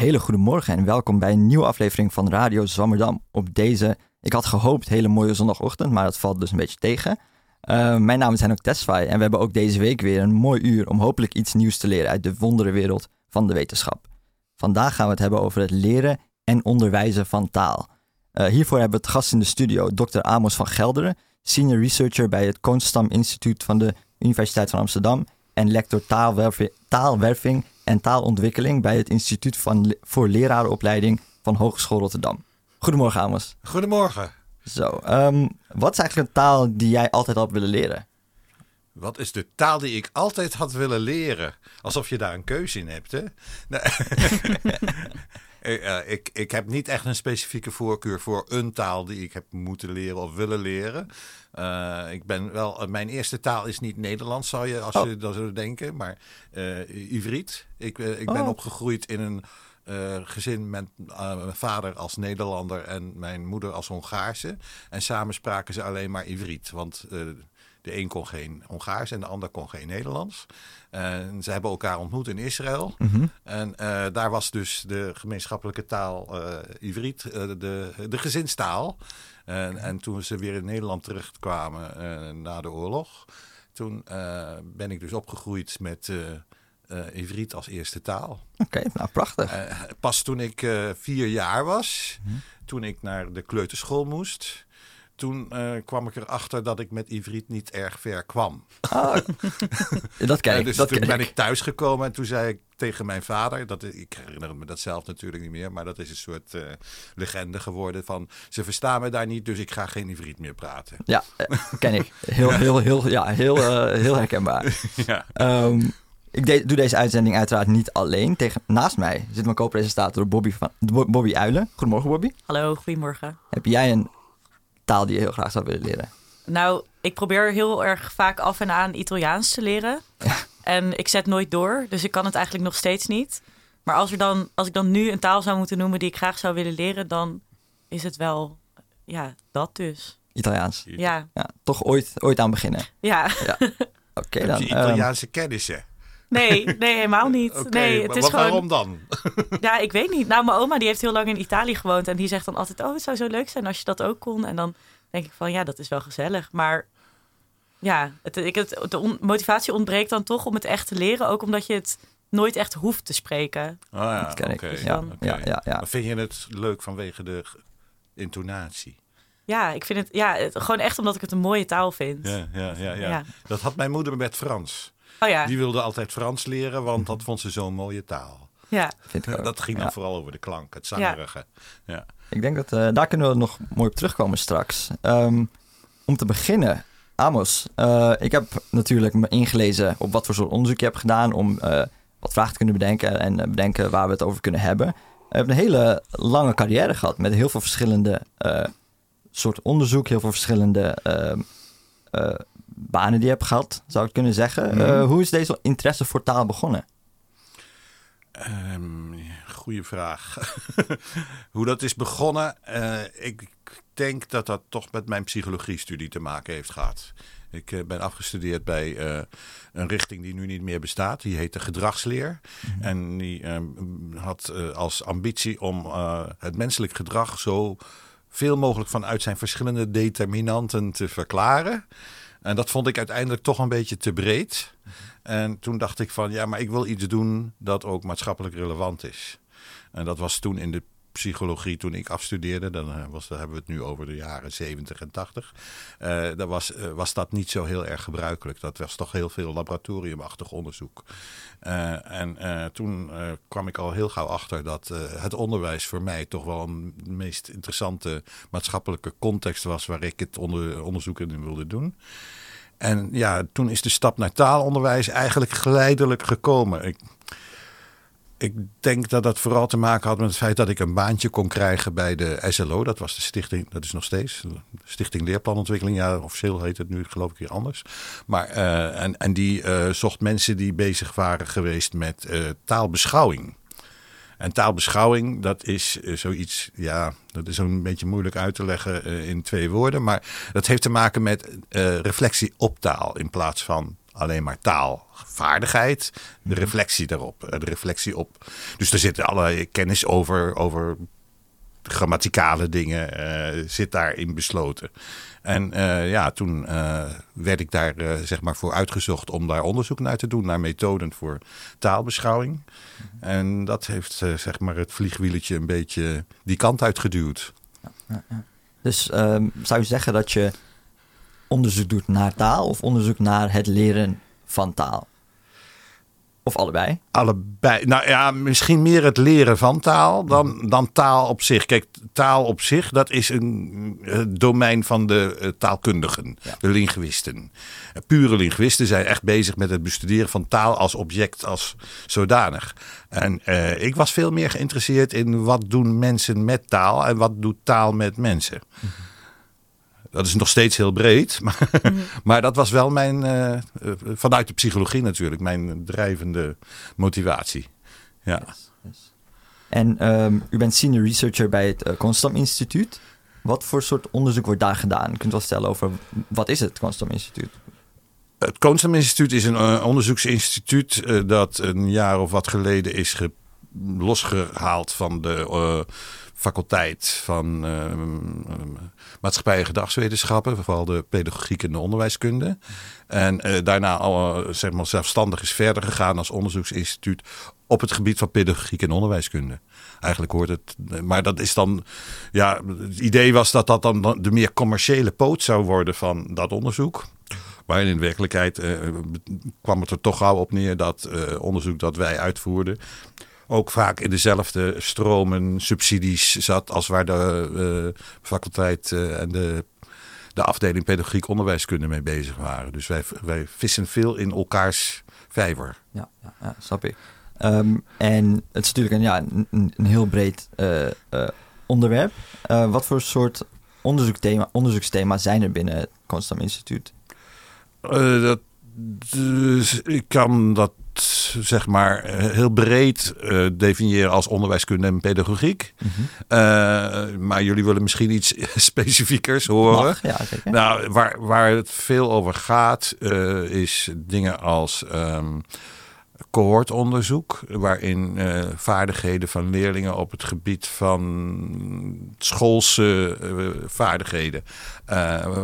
Hele goede morgen en welkom bij een nieuwe aflevering van Radio Zwammerdam. Op deze, ik had gehoopt, hele mooie zondagochtend, maar dat valt dus een beetje tegen. Uh, mijn naam is Henok Tesfaye en we hebben ook deze week weer een mooi uur om hopelijk iets nieuws te leren uit de wonderenwereld van de wetenschap. Vandaag gaan we het hebben over het leren en onderwijzen van taal. Uh, hiervoor hebben we het gast in de studio, Dr. Amos van Gelderen, senior researcher bij het Koonstam Instituut van de Universiteit van Amsterdam en lector taalwerving en taalontwikkeling bij het Instituut van, voor Lerarenopleiding van Hogeschool Rotterdam. Goedemorgen, Amos. Goedemorgen. Zo, um, wat is eigenlijk een taal die jij altijd had willen leren? Wat is de taal die ik altijd had willen leren? Alsof je daar een keuze in hebt, hè? Nee. Uh, ik, ik heb niet echt een specifieke voorkeur voor een taal die ik heb moeten leren of willen leren. Uh, ik ben wel, mijn eerste taal is niet Nederlands, zou je, als oh. je dat zou denken, maar uh, Ivriet. Ik, ik ben oh. opgegroeid in een gezin met mijn vader als Nederlander en mijn moeder als Hongaarse. En samen spraken ze alleen maar Ivriet, want de een kon geen Hongaars en de ander kon geen Nederlands. En ze hebben elkaar ontmoet in Israël. Mhm. En uh, daar was dus de gemeenschappelijke taal uh, Ivriet, uh, de, de gezinstaal. En, en toen ze weer in Nederland terugkwamen na de oorlog, toen ben ik dus opgegroeid met uh, Ivriet als eerste taal. Oké, okay, nou prachtig. Uh, pas toen ik uh, vier jaar was, -hmm. toen ik naar de kleuterschool moest, toen uh, kwam ik erachter dat ik met Ivriet niet erg ver kwam. Oh, dat ken ik. dus dat toen ken ben ik. ik thuisgekomen en toen zei ik tegen mijn vader, dat, ik herinner me dat zelf natuurlijk niet meer, maar dat is een soort uh, legende geworden van ze verstaan me daar niet, dus ik ga geen Ivriet meer praten. Ja, ken ik. Heel, heel, heel, ja, heel, uh, heel herkenbaar. ja. Um, ik de doe deze uitzending uiteraard niet alleen. Tegen, naast mij zit mijn co-presentator Bobby, van, Bobby Uilen. Goedemorgen Bobby. Hallo, goedemorgen. Heb jij een taal die je heel graag zou willen leren? Nou, ik probeer heel erg vaak af en aan Italiaans te leren. Ja. En ik zet nooit door, dus ik kan het eigenlijk nog steeds niet. Maar als, er dan, als ik dan nu een taal zou moeten noemen die ik graag zou willen leren, dan is het wel ja, dat dus. Italiaans. Ja. ja toch ooit, ooit aan beginnen. Ja. ja. Oké okay, dan. Um, Italiaanse kennissen. Nee, nee, helemaal niet. Okay, nee, het is maar gewoon... waarom dan? Ja, ik weet niet. Nou, mijn oma die heeft heel lang in Italië gewoond en die zegt dan altijd: "Oh, het zou zo leuk zijn als je dat ook kon." En dan denk ik van, ja, dat is wel gezellig, maar ja, het, ik, het, de on, motivatie ontbreekt dan toch om het echt te leren, ook omdat je het nooit echt hoeft te spreken. Oh ja, dat ken oké. ik. Dus ja, Oké. ja, ja, ja. Maar vind je het leuk vanwege de intonatie? Ja, ik vind het, ja, het, gewoon echt omdat ik het een mooie taal vind. Ja, ja, ja, ja. Ja. Dat had mijn moeder met Frans. Oh ja, Die wilde altijd Frans leren, want dat vond ze zo'n mooie taal. ja. Vind ik ook. Dat ging dan Ja. vooral over de klank, het zangerige. Ja. Ik denk dat uh, daar kunnen we nog mooi op terugkomen straks. Um, om te beginnen, Amos, uh, ik heb natuurlijk me ingelezen op wat voor soort onderzoek je hebt gedaan om uh, wat vragen te kunnen bedenken en bedenken waar we het over kunnen hebben. Je hebt een hele lange carrière gehad met heel veel verschillende soorten onderzoek, heel veel verschillende banen die je hebt gehad, zou ik kunnen zeggen. Mhm. hoe is deze interesse voor taal begonnen? Um, goeie vraag. Hoe dat is begonnen, uh, ik denk dat dat toch met mijn psychologiestudie te maken heeft gehad. Ik uh, ben afgestudeerd bij uh, een richting die nu niet meer bestaat. Die heette gedragsleer. Mm-hmm. En die had als ambitie om het menselijk gedrag zo veel mogelijk vanuit zijn verschillende determinanten te verklaren. En dat vond ik uiteindelijk toch een beetje te breed. En toen dacht ik van ja, maar ik wil iets doen dat ook maatschappelijk relevant is. En dat was toen in de psychologie, toen ik afstudeerde, dan was, daar hebben we het nu over de jaren 70 en 80. Uh, dat was, uh, was dat niet zo heel erg gebruikelijk. Dat was toch heel veel laboratoriumachtig onderzoek. Uh, en toen kwam ik al heel gauw achter dat het onderwijs voor mij toch wel een meest interessante maatschappelijke context was waar ik het onder, onderzoek in wilde doen. En ja, toen is de stap naar taalonderwijs eigenlijk geleidelijk gekomen. Ik, ik denk dat dat vooral te maken had met het feit dat ik een baantje kon krijgen bij de SLO. Dat was de stichting, dat is nog steeds, Stichting Leerplanontwikkeling. Ja, officieel heet het nu geloof ik weer anders. Maar, uh, en, en die uh, zocht mensen die bezig waren geweest met uh, taalbeschouwing. En taalbeschouwing, dat is zoiets, ja, dat is een beetje moeilijk uit te leggen in twee woorden. Maar dat heeft te maken met reflectie op taal in plaats van alleen maar taalvaardigheid, de reflectie daarop, eh, de reflectie op. Dus er zit allerlei kennis over, over grammaticale dingen, eh, zit daarin besloten. En eh, ja, toen werd ik daar zeg maar voor uitgezocht om daar onderzoek naar te doen, naar methoden voor taalbeschouwing. En dat heeft zeg maar het vliegwieletje een beetje die kant uitgeduwd. Dus ehm, zou je zeggen dat je onderzoek doet naar taal of onderzoek naar het leren van taal? Of allebei? Allebei. Nou ja, misschien meer het leren van taal dan, dan taal op zich. Kijk, taal op zich, dat is een domein van de eh, taalkundigen, Ja. de linguisten. Eh, Pure linguisten zijn echt bezig met het bestuderen van taal als object, als zodanig. En eh, ik was veel meer geïnteresseerd in wat doen mensen met taal en wat doet taal met mensen. Dat is nog steeds heel breed, maar, maar dat was wel mijn, eh, eh, vanuit de psychologie natuurlijk, mijn drijvende motivatie. Ja. En ehm, u bent senior researcher bij het uh, Constam Instituut. Wat voor soort onderzoek wordt daar gedaan? Kunt wel stellen over wat is het Constam Instituut? Het Constam Instituut is een uh, onderzoeksinstituut uh, dat een jaar of wat geleden is ge- losgehaald van de faculteit van maatschappij en gedragswetenschappen, vooral de pedagogiek en de onderwijskunde. En uh, daarna al, zeg maar, zelfstandig is verder gegaan als onderzoeksinstituut op het gebied van pedagogiek en onderwijskunde. Eigenlijk hoort het, maar dat is dan, ja, het idee was dat dat dan de meer commerciële poot zou worden van dat onderzoek. Maar in werkelijkheid uh, kwam het er toch gauw op neer dat uh, onderzoek dat wij uitvoerden ook vaak in dezelfde stromen subsidies zat als waar de uh, faculteit uh, en de, de afdeling pedagogiek onderwijskunde mee bezig waren. Dus wij, wij vissen veel in elkaars vijver. Ja, ja, ja snap ik. Um, en het is natuurlijk een, ja, een, een heel breed uh, onderwerp. wat voor soort onderzoekthema, onderzoeksthema's zijn er binnen het Constam Instituut? dat, dus ik kan dat zeg maar heel breed uh, definiëren als onderwijskunde en pedagogiek. Mm -hmm. uh, maar jullie willen misschien iets specifiekers horen. Mag, ja, zeker. Nou, waar, waar het veel over gaat, uh, is dingen als um, cohortonderzoek, waarin vaardigheden van leerlingen op het gebied van schoolse vaardigheden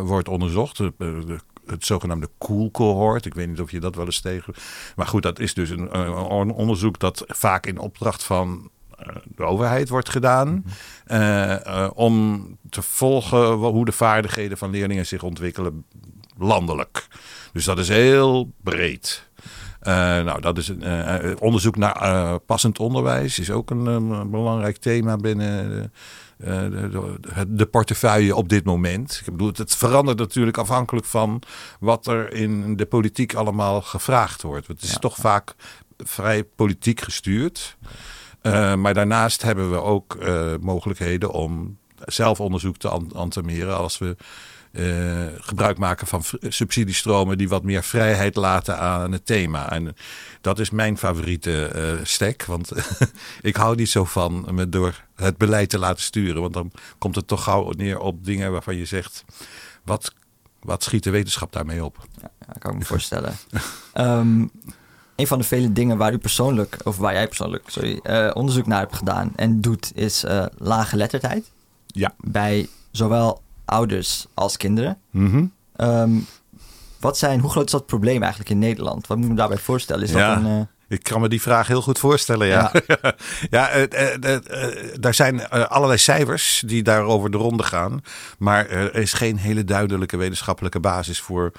wordt onderzocht. De, het zogenaamde cool cohort. Ik weet niet of je dat wel eens tegen. Maar goed, dat is dus een, een onderzoek dat vaak in opdracht van uh, de overheid wordt gedaan. Mm -hmm. uh, uh, om te volgen hoe de vaardigheden van leerlingen zich ontwikkelen landelijk. Dus dat is heel breed. Uh, nou, dat is een onderzoek naar passend onderwijs is ook een, belangrijk thema binnen de, de, de, portefeuille op dit moment. Ik bedoel, het verandert natuurlijk afhankelijk van wat er in de politiek allemaal gevraagd wordt. Het is ja. toch vaak vrij politiek gestuurd. Uh, maar daarnaast hebben we ook uh, mogelijkheden om zelf onderzoek te entameren als we uh, gebruik maken van subsidiestromen die wat meer vrijheid laten aan het thema. En dat is mijn favoriete uh, stek, want ik hou niet zo van me door het beleid te laten sturen. Want dan komt het toch gauw neer op dingen waarvan je zegt, wat, wat schiet de wetenschap daarmee op? Ja, dat kan ik me voorstellen. um, een van de vele dingen waar u persoonlijk, of waar jij persoonlijk, sorry, uh, onderzoek naar hebt gedaan en doet, is lage letterdheid. Ja. Bij zowel ouders als kinderen. Mm -hmm. um, wat zijn, hoe groot is dat probleem eigenlijk in Nederland? Wat moet ik me daarbij voorstellen? Is ja. dat een, uh... Ik kan me die vraag heel goed voorstellen, ja. Ja, ja uh, uh, daar zijn allerlei cijfers die daarover de ronde gaan. Maar er is geen hele duidelijke wetenschappelijke basis voor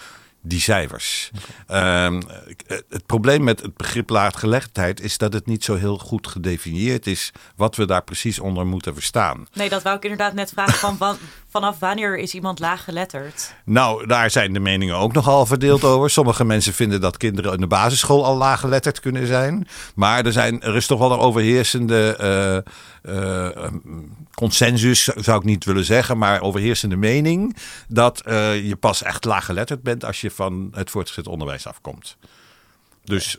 die cijfers. Okay. Um, het probleem met het begrip laaggeletterdheid is dat het niet zo heel goed gedefinieerd is wat we daar precies onder moeten verstaan. Nee, dat wou ik inderdaad net vragen. Van, van, vanaf wanneer is iemand laaggeletterd? Nou, daar zijn de meningen ook nogal verdeeld over. Sommige mensen vinden dat kinderen in de basisschool al laaggeletterd kunnen zijn. Maar er, zijn, is toch wel een overheersende uh, uh, consensus, zou ik niet willen zeggen, maar overheersende mening dat uh, je pas echt laaggeletterd bent als je van het voortgezet onderwijs afkomt. Dus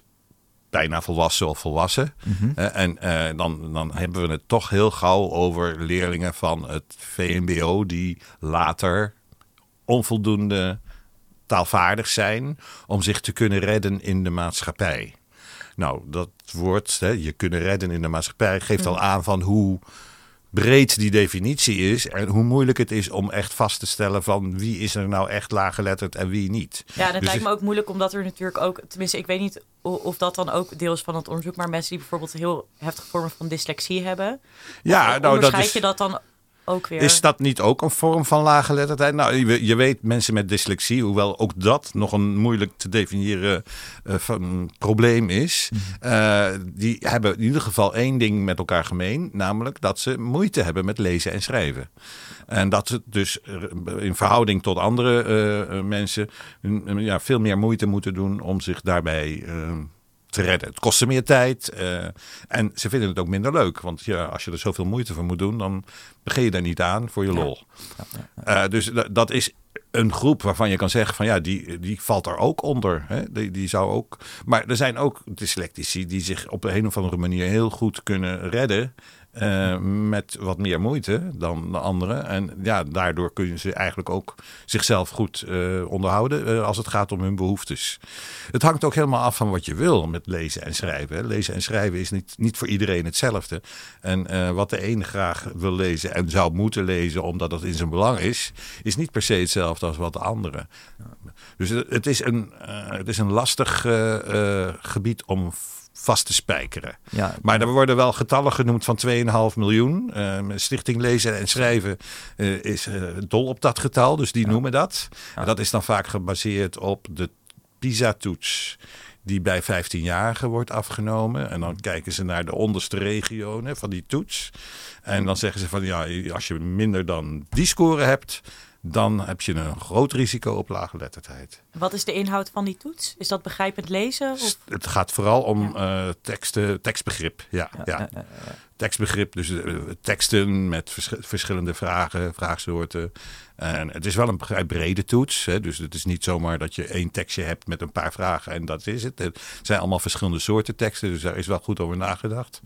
bijna volwassen of volwassen. Mhm. Mm -hmm. en uh, dan, dan hebben we het toch heel gauw over leerlingen van het VMBO die later onvoldoende taalvaardig zijn om zich te kunnen redden in de maatschappij. Nou, dat woord, hè, je kunnen redden in de maatschappij, geeft al aan van hoe breed die definitie is en hoe moeilijk het is om echt vast te stellen van wie is er nou echt laaggeletterd en wie niet. Ja, dat Dus lijkt me ook moeilijk omdat er natuurlijk ook, tenminste ik weet niet of dat dan ook deel is van het onderzoek, maar mensen die bijvoorbeeld heel heftige vormen van dyslexie hebben, Ja, nou dat is. je dat dan ook weer? Is dat niet ook een vorm van laaggeletterdheid? Nou, je, je weet, mensen met dyslexie, hoewel ook dat nog een moeilijk te definiëren eh, van probleem is, eh, die hebben in ieder geval één ding met elkaar gemeen, namelijk dat ze moeite hebben met lezen en schrijven. En dat ze dus eh, in verhouding tot andere mensen mm, ja, veel meer moeite moeten doen om zich daarbij te redden. Het kost ze meer tijd eh, en ze vinden het ook minder leuk. Want ja, als je er zoveel moeite voor moet doen, dan begin je daar niet aan voor je lol. Eh, dus da- dat is een groep waarvan je kan zeggen van ja, die, die valt er ook onder. Hè? Die, die zou ook. Maar er zijn ook dyslectici die zich op een of andere manier heel goed kunnen redden. Eh, met wat meer moeite dan de anderen. En ja, daardoor kunnen ze eigenlijk ook zichzelf goed eh, onderhouden eh, als het gaat om hun behoeftes. Het hangt ook helemaal af van wat je wil met lezen en schrijven. hè. Lezen en schrijven is niet, niet voor iedereen hetzelfde. En wat de een graag wil lezen en zou moeten lezen omdat het in zijn belang is, is niet per se hetzelfde als wat de andere. Dus het het is een, het is een lastig gebied om vast te spijkeren. Ja, Maar er worden wel getallen genoemd van 2,5 miljoen. Eh, Stichting Lezen en Schrijven eh, is eh, dol op dat getal, dus die noemen dat. En dat is dan vaak gebaseerd op de PISA-toets die bij 15-jarigen wordt afgenomen. En dan kijken ze naar de onderste regionen van die toets. En dan zeggen ze van ja, als je minder dan die score hebt, dan heb je een groot risico op laaggeletterdheid. Wat is de inhoud van die toets? Is dat begrijpend lezen? Of? Het gaat vooral om eh, teksten, tekstbegrip. Ja, ja. Tekstbegrip, dus eh, teksten met vers- verschillende vragen, vraagsoorten. En het is wel een vrij brede toets. Hè, dus het is niet zomaar dat je één tekstje hebt met een paar vragen en dat is het. Het zijn allemaal verschillende soorten teksten, dus daar is wel goed over nagedacht.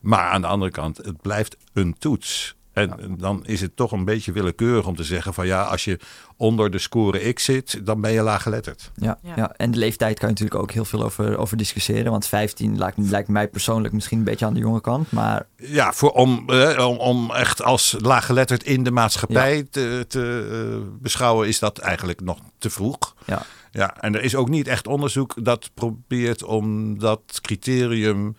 Maar aan de andere kant, het blijft een toets. En dan is het toch een beetje willekeurig om te zeggen van ja, als je onder de score X zit, dan ben je laaggeletterd. Ja, Ja. ja. en de leeftijd kan je natuurlijk ook heel veel over, over discussiëren. Want 15 lijkt, lijkt mij persoonlijk misschien een beetje aan de jonge kant. Maar Ja, voor, om, eh, om, om echt als laaggeletterd in de maatschappij te, te eh, beschouwen, is dat eigenlijk nog te vroeg. ja, Ja, en er is ook niet echt onderzoek dat probeert om dat criterium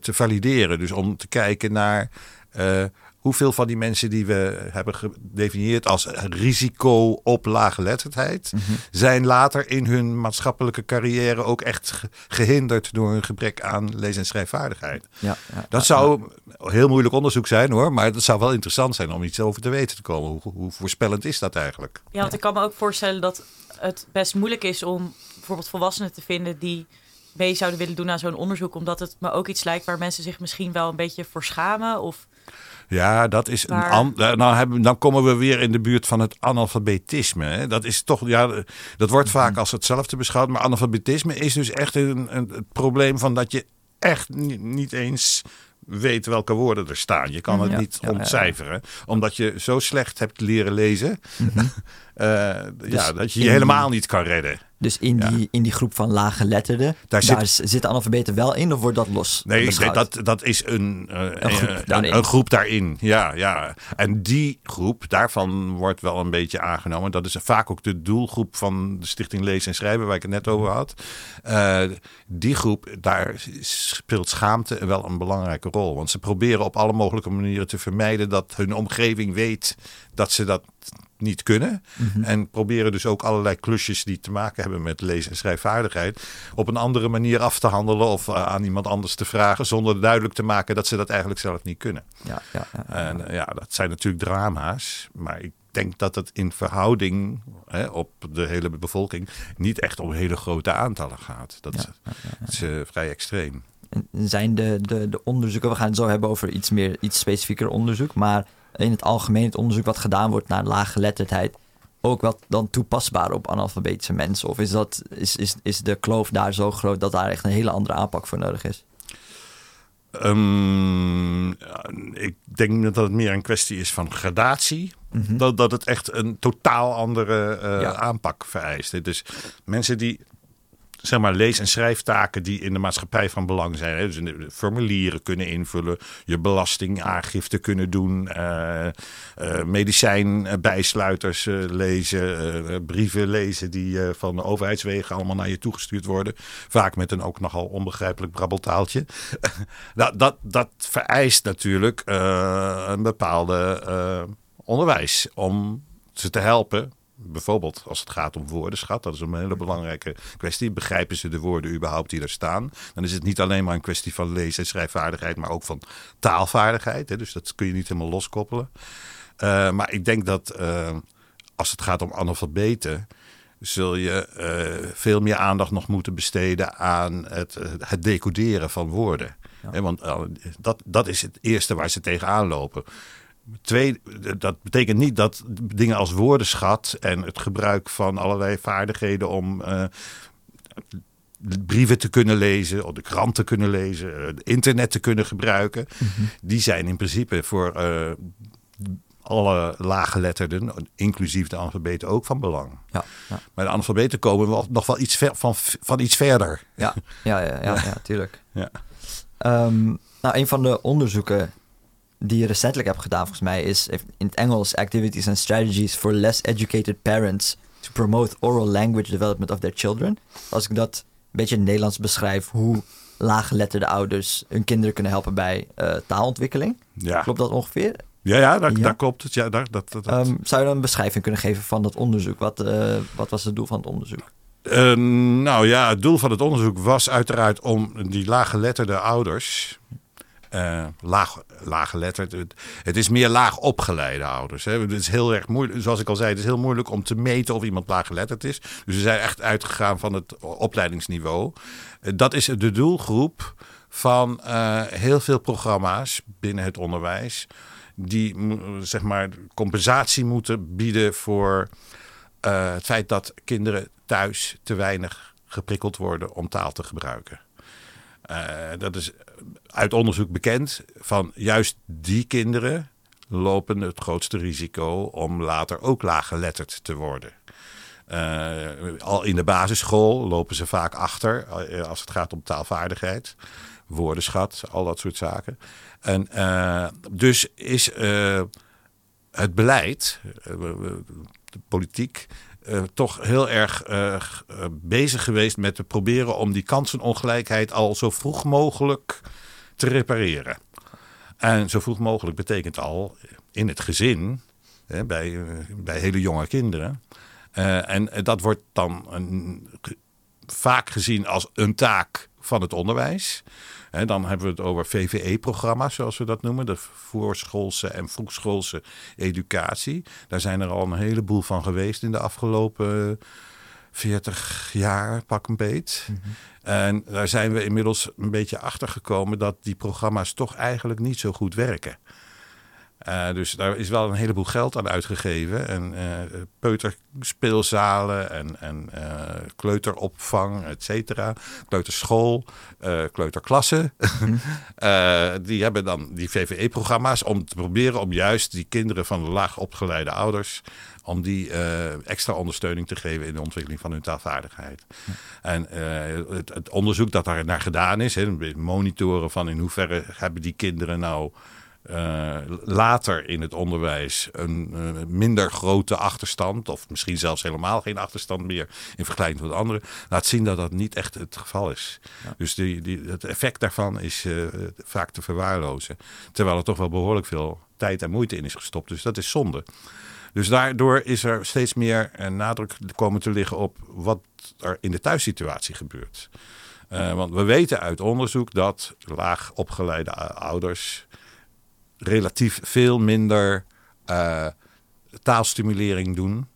te valideren. Dus om te kijken naar eh, hoeveel van die mensen die we hebben gedefinieerd als risico op laaggeletterdheid, zijn later in hun maatschappelijke carrière ook echt ge- gehinderd door een gebrek aan lees- en schrijfvaardigheid. ja, ja. Dat zou heel moeilijk onderzoek zijn hoor, maar dat zou wel interessant zijn om iets over te weten te komen. Hoe, hoe voorspellend is dat eigenlijk? Ja, want ik kan me ook voorstellen dat het best moeilijk is om bijvoorbeeld volwassenen te vinden die mee zouden willen doen aan zo'n onderzoek. Omdat het me ook iets lijkt waar mensen zich misschien wel een beetje voor schamen. Of Ja, dat is een Maar- an- nou, hebben, dan komen we weer in de buurt van het analfabetisme. Hè. Dat is toch, ja, dat wordt vaak als hetzelfde beschouwd. Maar analfabetisme is dus echt een, een, het probleem van dat je echt ni- niet eens weet welke woorden er staan. Je kan het Ja, niet ja, ja, ja. ontcijferen, omdat je zo slecht hebt leren lezen, eh, ja, dat je je in helemaal niet kan redden. Dus in, Ja. die, in die groep van laaggeletterden, Daar daar, zit- zitten analfabeten wel in of wordt dat los Nee, beschouwd? dat, dat is een, eh, Een groep daarin. een, een groep daarin. Ja, ja. En die groep, daarvan wordt wel een beetje aangenomen. Dat is vaak ook de doelgroep van de Stichting Lezen en Schrijven, waar ik het net over had. Eh, die groep, daar speelt schaamte wel een belangrijke rol. Want ze proberen op alle mogelijke manieren te vermijden dat hun omgeving weet dat ze dat niet kunnen. En proberen dus ook allerlei klusjes die te maken hebben met lezen- en schrijfvaardigheid op een andere manier af te handelen of eh, aan iemand anders te vragen zonder duidelijk te maken dat ze dat eigenlijk zelf niet kunnen. Ja, ja, ja. En eh, ja, dat zijn natuurlijk drama's, maar ik denk dat het in verhouding hè, op de hele bevolking niet echt om hele grote aantallen gaat. Dat is, dat is, eh, vrij extreem. En Zijn de, de, de onderzoeken, we gaan het zo hebben over iets meer, iets specifieker onderzoek, maar in het algemeen het onderzoek wat gedaan wordt naar laaggeletterdheid ook wel dan toepasbaar op analfabetische mensen? Of is, dat, is, is, is de kloof daar zo groot dat daar echt een hele andere aanpak voor nodig is? Um, ik denk dat het meer een kwestie is van gradatie. Mhm. dat, dat het echt een totaal andere uh, Ja. aanpak vereist. Dus mensen die zeg maar, lees- en schrijftaken die in de maatschappij van belang zijn. Hè? Dus formulieren kunnen invullen, je belastingaangifte kunnen doen, eh, eh, medicijnbijsluiters eh, lezen, brieven lezen die van de overheidswegen allemaal naar je toegestuurd worden. Vaak met een ook nogal onbegrijpelijk brabbeltaaltje. dat, dat, dat vereist natuurlijk een bepaalde onderwijs om ze te helpen bijvoorbeeld als het gaat om woordenschat, dat is een hele belangrijke kwestie. Begrijpen ze de woorden überhaupt die er staan? Dan is het niet alleen maar een kwestie van lees- en schrijfvaardigheid, maar ook van taalvaardigheid. Hè? Dus dat kun je niet helemaal loskoppelen. Uh, maar ik denk dat uh, als het gaat om analfabeten, zul je uh, veel meer aandacht nog moeten besteden aan het, het decoderen van woorden. Ja. Want dat, dat is het eerste waar ze tegenaan lopen. Twee, dat betekent niet dat dingen als woordenschat en het gebruik van allerlei vaardigheden om uh, brieven te kunnen lezen, of de krant te kunnen lezen, het internet te kunnen gebruiken, mm -hmm. die zijn in principe voor uh, alle laaggeletterden, inclusief de analfabeten, ook van belang. Ja, ja. Maar de analfabeten komen wel, nog wel iets ver, van, van iets verder. Ja, ja, ja, ja, ja tuurlijk. Ja. Um, nou, een van de onderzoeken die je recentelijk hebt gedaan, volgens mij, is in het Engels Activities and Strategies for Less Educated Parents to Promote Oral Language Development of Their Children. Als ik dat een beetje in het Nederlands beschrijf, hoe laaggeletterde ouders hun kinderen kunnen helpen bij uh, taalontwikkeling. Ja. Klopt dat ongeveer? Ja, ja, daar, ja. daar klopt het. Ja, daar, dat, dat, dat. Um, zou je dan een beschrijving kunnen geven van dat onderzoek? Wat, uh, wat was het doel van het onderzoek? Uh, nou ja, het doel van het onderzoek was uiteraard om die laaggeletterde ouders uh, laag, laaggeletterd. Het, is meer laag opgeleide ouders. Hè. Het is heel erg moeilijk, zoals ik al zei, het is heel moeilijk om te meten of iemand laaggeletterd is. Dus we zijn echt uitgegaan van het opleidingsniveau. Uh, dat is de doelgroep van uh, heel veel programma's binnen het onderwijs. Die zeg maar compensatie moeten bieden voor het feit dat kinderen thuis te weinig geprikkeld worden om taal te gebruiken. Dat is uit onderzoek bekend van juist die kinderen lopen het grootste risico om later ook laaggeletterd te worden. Uh, al in de basisschool lopen ze vaak achter als het gaat om taalvaardigheid, woordenschat, al dat soort zaken. En uh, dus is het beleid, de politiek, uh, toch heel erg uh, bezig geweest met te proberen om die kansenongelijkheid al zo vroeg mogelijk te repareren. En zo vroeg mogelijk betekent al in het gezin, hè, bij, bij hele jonge kinderen. En dat wordt dan een, vaak gezien als een taak van het onderwijs. He, dan hebben we het over VVE-programma's, zoals we dat noemen. De voorschoolse en vroegschoolse educatie. Daar zijn er al een heleboel van geweest in de afgelopen 40 jaar, pak een beet. Mm -hmm. En daar zijn we inmiddels een beetje achter gekomen dat die programma's toch eigenlijk niet zo goed werken. Uh, dus daar is wel een heleboel geld aan uitgegeven. En uh, peuterspeelzalen en, en uh, kleuteropvang, et cetera. Kleuterschool, kleuterklassen. Die hebben dan die VVE-programma's om te proberen om juist die kinderen van laag opgeleide ouders... om die extra ondersteuning te geven in de ontwikkeling van hun taalvaardigheid. En het, het, onderzoek dat daar naar gedaan is, hè, monitoren van in hoeverre hebben die kinderen nou... Uh, later in het onderwijs een uh, minder grote achterstand, of misschien zelfs helemaal geen achterstand meer in vergelijking tot anderen, laat zien dat dat niet echt het geval is. Ja. Dus die, die, het effect daarvan is uh, vaak te verwaarlozen. Terwijl er toch wel behoorlijk veel tijd en moeite in is gestopt. Dus dat is zonde. Dus daardoor is er steeds meer nadruk komen te liggen op wat er in de thuissituatie gebeurt. want we weten uit onderzoek dat laag opgeleide ouders relatief veel minder uh, taalstimulering doen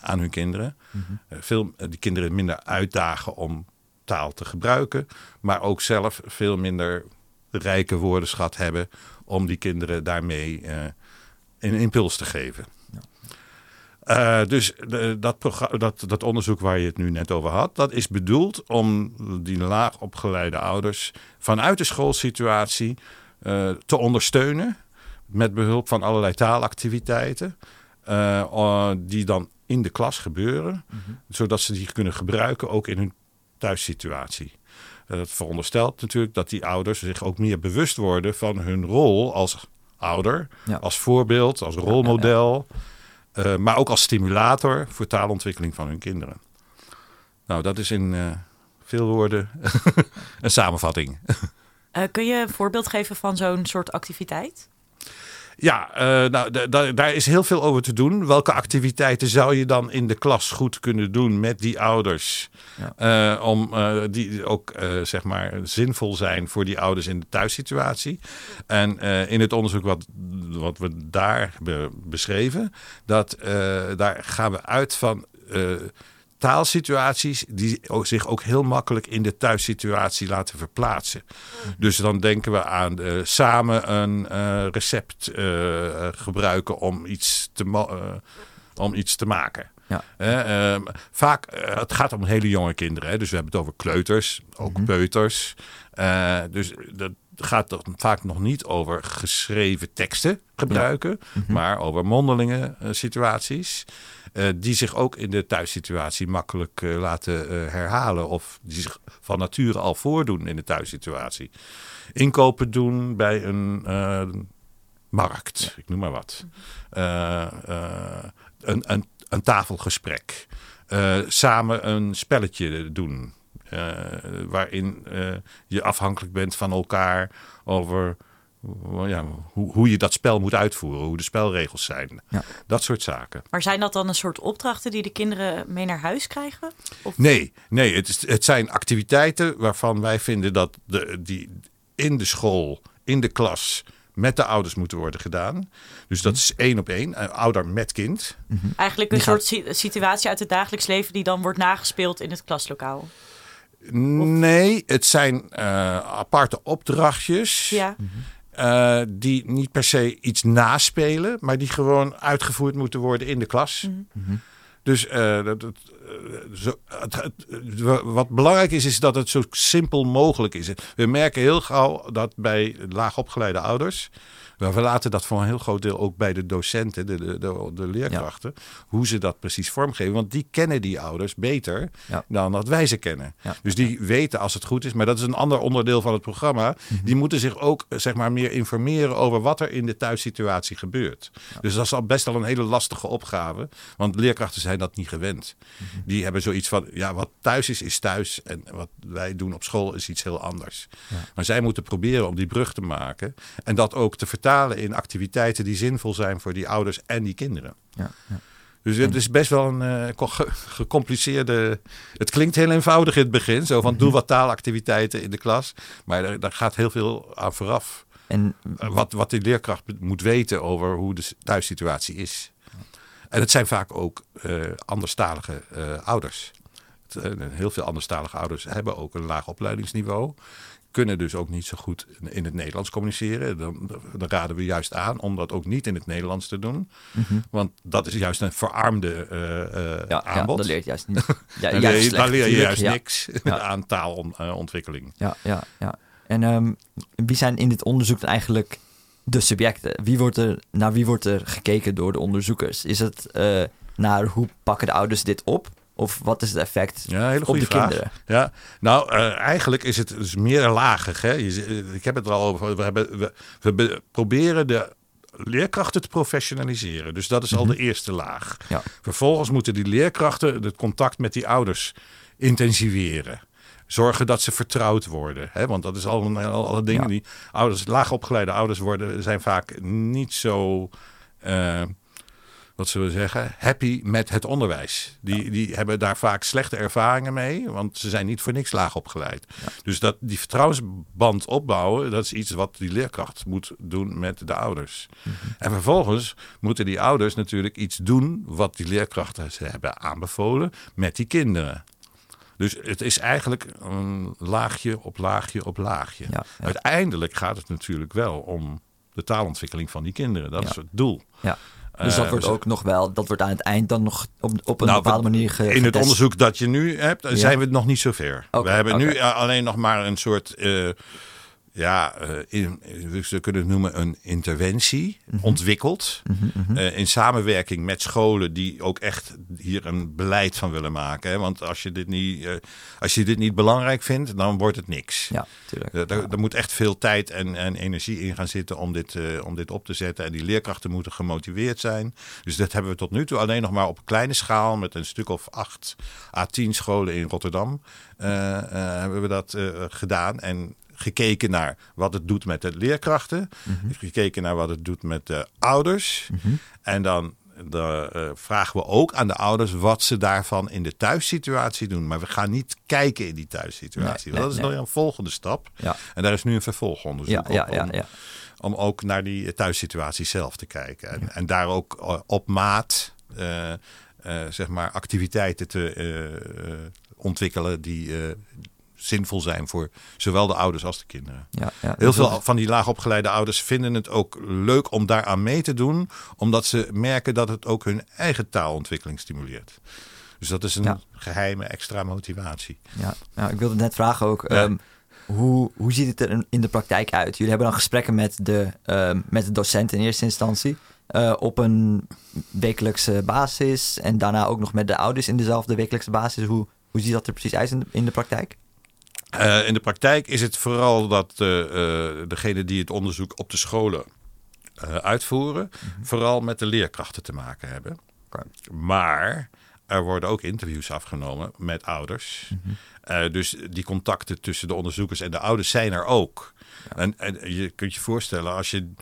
aan hun kinderen. Mm -hmm. uh, veel, die kinderen minder uitdagen om taal te gebruiken, maar ook zelf veel minder rijke woordenschat hebben om die kinderen daarmee een impuls te geven. Uh, dus de, dat, dat, dat onderzoek waar je het nu net over had, dat is bedoeld om die laag opgeleide ouders vanuit de schoolsituatie uh, te ondersteunen. Met behulp van allerlei taalactiviteiten. Uh, die dan in de klas gebeuren. Mm -hmm. Zodat ze die kunnen gebruiken ook in hun thuissituatie. Dat veronderstelt natuurlijk dat die ouders zich ook meer bewust worden van hun rol als ouder. Ja. Als voorbeeld, als rolmodel. Ja, ja, uh, maar ook als stimulator voor taalontwikkeling van hun kinderen. Nou, dat is in uh, veel woorden een samenvatting. Uh, kun je een voorbeeld geven van zo'n soort activiteit? Ja, uh, nou, daar is heel veel over te doen. Welke activiteiten zou je dan in de klas goed kunnen doen met die ouders? Ja. Uh, om uh, die ook zeg maar zinvol zijn voor die ouders in de thuissituatie. En in het onderzoek wat, wat we daar beschreven, dat, daar gaan we uit van taalsituaties die zich ook heel makkelijk in de thuissituatie laten verplaatsen. Dus dan denken we aan uh, samen een uh, recept uh, gebruiken om iets te, om iets te maken. Ja. Ehm, vaak, het gaat om hele jonge kinderen. Hè? Dus we hebben het over kleuters, ook mm-hmm. peuters. dus dat gaat toch vaak nog niet over geschreven teksten gebruiken, ja. mm-hmm. maar over mondelinge situaties. Uh, die zich ook in de thuissituatie makkelijk uh, laten uh, herhalen. Of die zich van nature al voordoen in de thuissituatie. Inkopen doen bij een markt, ik noem maar wat. Een, een, een, tafelgesprek. samen een spelletje doen. waarin je afhankelijk bent van elkaar over ja, hoe, hoe je dat spel moet uitvoeren, hoe de spelregels zijn. Ja. Dat soort zaken. Maar zijn dat dan een soort opdrachten die de kinderen mee naar huis krijgen? Of? Nee, nee het, is, het zijn activiteiten waarvan wij vinden dat de, die in de school, in de klas, met de ouders moeten worden gedaan. Dus dat is één op één, ouder met kind. Eigenlijk een soort situatie uit het dagelijks leven die dan wordt nagespeeld in het klaslokaal. Nee, het zijn uh, aparte opdrachtjes. Ja. Uh, die niet per se iets naspelen, maar die gewoon uitgevoerd moeten worden in de klas. Mm -hmm. Dus uh, dat, dat, zo, het, het, wat belangrijk is, is dat het zo simpel mogelijk is. We merken heel gauw dat bij laagopgeleide ouders maar we laten dat voor een heel groot deel ook bij de docenten, de, de, de, de leerkrachten, hoe ze dat precies vormgeven. Want die kennen die ouders beter dan dat wij ze kennen. Dus die weten als het goed is. Maar dat is een ander onderdeel van het programma. Mhm. Die moeten zich ook zeg maar, meer informeren over wat er in de thuissituatie gebeurt. Dus dat is al best wel een hele lastige opgave. Want leerkrachten zijn dat niet gewend. Mhm. Die hebben zoiets van, ja, wat thuis is, is thuis. En wat wij doen op school is iets heel anders. Maar zij moeten proberen om die brug te maken. En dat ook te vertalen in activiteiten die zinvol zijn voor die ouders en die kinderen. Ja, ja. Dus het is best wel een uh, gecompliceerde. Het klinkt heel eenvoudig in het begin. Zo van doe wat taalactiviteiten in de klas. Maar daar, gaat heel veel aan vooraf. En eh, wat, wat die leerkracht moet weten over hoe de thuissituatie is. En het zijn vaak ook uh, anderstalige uh, ouders. heel veel anderstalige ouders hebben ook een laag opleidingsniveau kunnen dus ook niet zo goed in het Nederlands communiceren. Dan, dan raden we juist aan om dat ook niet in het Nederlands te doen. Mhm. Want dat is juist een verarmde uh, ja, aanbod. Ja, dat leert juist niet. Ja, juist dan leer je juist niks aan taalontwikkeling. ja, ja, ja. En um, wie zijn in dit onderzoek dan eigenlijk de subjecten? Wie wordt er, naar wie wordt er gekeken door de onderzoekers? Is het uh, naar hoe pakken de ouders dit op? Of wat is het effect ja, hele op de vraag. kinderen? Ja, nou, uh, eigenlijk is het dus meer lagig. Hè? Je, ik heb het er al over. We, hebben, we, we proberen de leerkrachten te professionaliseren. Dus dat is al de mhm. eerste laag. Ja. Vervolgens moeten die leerkrachten het contact met die ouders intensiveren. Zorgen dat ze vertrouwd worden. Hè? Want dat is al alle dingen die ouders, laag opgeleide ouders worden, zijn vaak niet zo. Uh, wat zullen we zeggen, happy met het onderwijs. Die, die hebben daar vaak slechte ervaringen mee, want ze zijn niet voor niks laag opgeleid. Dus dat, die vertrouwensband opbouwen, dat is iets wat die leerkracht moet doen met de ouders. Mhm. En vervolgens moeten die ouders natuurlijk iets doen wat die leerkrachten ze hebben aanbevolen met die kinderen. Dus het is eigenlijk een laagje op laagje op laagje. Uiteindelijk gaat het natuurlijk wel om de taalontwikkeling van die kinderen. Dat is het doel. Ja. Dus dat Eh, wordt ze- ook nog wel, dat wordt aan het eind dan nog op, op een Nou, bepaalde manier ge, In het getest. onderzoek dat je nu hebt, Ja. zijn we nog niet zo ver. Oké, we hebben nu alleen nog maar een soort, eh, ja, eh, in, we kunnen het noemen een interventie Mhm. ontwikkeld. eh, in samenwerking met scholen die ook echt hier een beleid van willen maken. Hè? Want als je, dit niet, eh, als je dit niet belangrijk vindt, dan wordt het niks. Ja, tuurlijk. Er, er- er moet echt veel tijd en, en energie in gaan zitten om dit, om dit op te zetten. En die leerkrachten moeten gemotiveerd zijn. Dus dat hebben we tot nu toe alleen nog maar op kleine schaal met een stuk of acht à tien scholen in Rotterdam hebben we dat gedaan. En gekeken naar wat het doet met de leerkrachten. Gekeken naar wat het doet met de ouders. En dan de, eh, vragen we ook aan de ouders wat ze daarvan in de thuissituatie doen. Maar we gaan niet kijken in die thuissituatie. Nee, dat is nee, nog een volgende stap. Ja. En daar is nu een vervolgonderzoek Ja, op. ja, om, om ook naar die thuissituatie zelf te kijken. En, en daar ook eh, op maat eh, zeg maar activiteiten te ontwikkelen die zinvol zijn voor zowel de ouders als de kinderen. ja, ja. Heel Dus veel van die laagopgeleide ouders vinden het ook leuk om daaraan mee te doen, omdat ze merken dat het ook hun eigen taalontwikkeling stimuleert. Dus dat is een Ja. geheime extra motivatie. Ja, nou, ik wilde net vragen ook. Ehm, hoe, hoe ziet het er in- de praktijk uit? Jullie hebben dan gesprekken met de, ehm, met de docent in eerste instantie. eh, op een wekelijkse basis. En daarna ook nog met de ouders in dezelfde wekelijkse basis. Hoe, hoe ziet dat er precies uit in de, in de praktijk? Eh, in de praktijk is het vooral dat uh, uh, degene die het onderzoek op de scholen uitvoeren, Mhm. vooral met de leerkrachten te maken hebben. Okay. Maar er worden ook interviews afgenomen met ouders. Mhm. Mm -hmm. dus die contacten tussen de onderzoekers en de ouders zijn er ook. Ja. En, en, je kunt je voorstellen, als je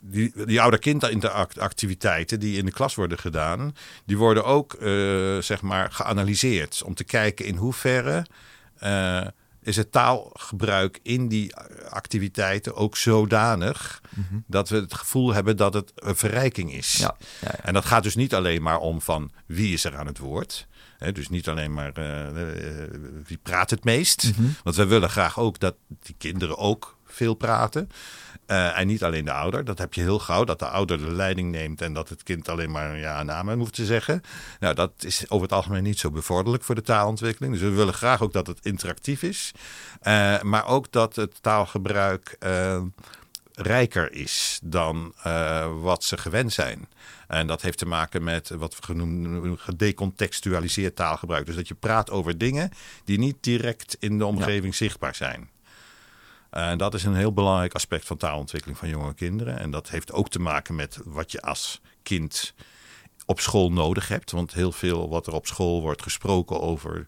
die, die ouder-kind-activiteiten die in de klas worden gedaan, die worden ook uh, zeg maar geanalyseerd om te kijken in hoeverre uh, is het taalgebruik in die activiteiten ook zodanig mm -hmm. dat we het gevoel hebben dat het een verrijking is. Ja, ja, ja. En dat gaat dus niet alleen maar om van wie is er aan het woord. He, dus niet alleen maar uh, wie praat het meest. Mm -hmm. Want we willen graag ook dat die kinderen ook veel praten. Uh, en niet alleen de ouder. Dat heb je heel gauw. Dat de ouder de leiding neemt en dat het kind alleen maar ja en amen hoeft te zeggen. Nou, dat is over het algemeen niet zo bevorderlijk voor de taalontwikkeling. Dus we willen graag ook dat het interactief is. Uh, maar ook dat het taalgebruik uh, rijker is dan wat ze gewend zijn. En dat heeft te maken met wat we genoemd gedecontextualiseerd taalgebruik. Dus dat je praat over dingen die niet direct in de omgeving ja. zichtbaar zijn. En dat is een heel belangrijk aspect van taalontwikkeling van jonge kinderen. En dat heeft ook te maken met wat je als kind op school nodig hebt. Want heel veel wat er op school wordt gesproken over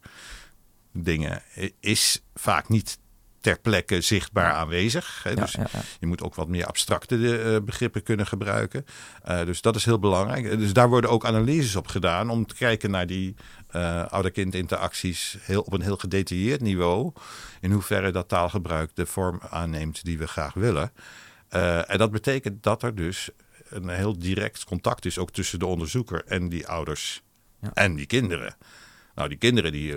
dingen is vaak niet ter plekke zichtbaar aanwezig. Hè? Ja, dus ja, ja. je moet ook wat meer abstracte uh, begrippen kunnen gebruiken. Uh, dus dat is heel belangrijk. Dus daar worden ook analyses op gedaan om te kijken naar die uh, ouder-kind interacties heel, op een heel gedetailleerd niveau. In hoeverre dat taalgebruik de vorm aanneemt die we graag willen. Uh, en dat betekent dat er dus een heel direct contact is ook tussen de onderzoeker en die ouders ja. en die kinderen. Nou, die kinderen die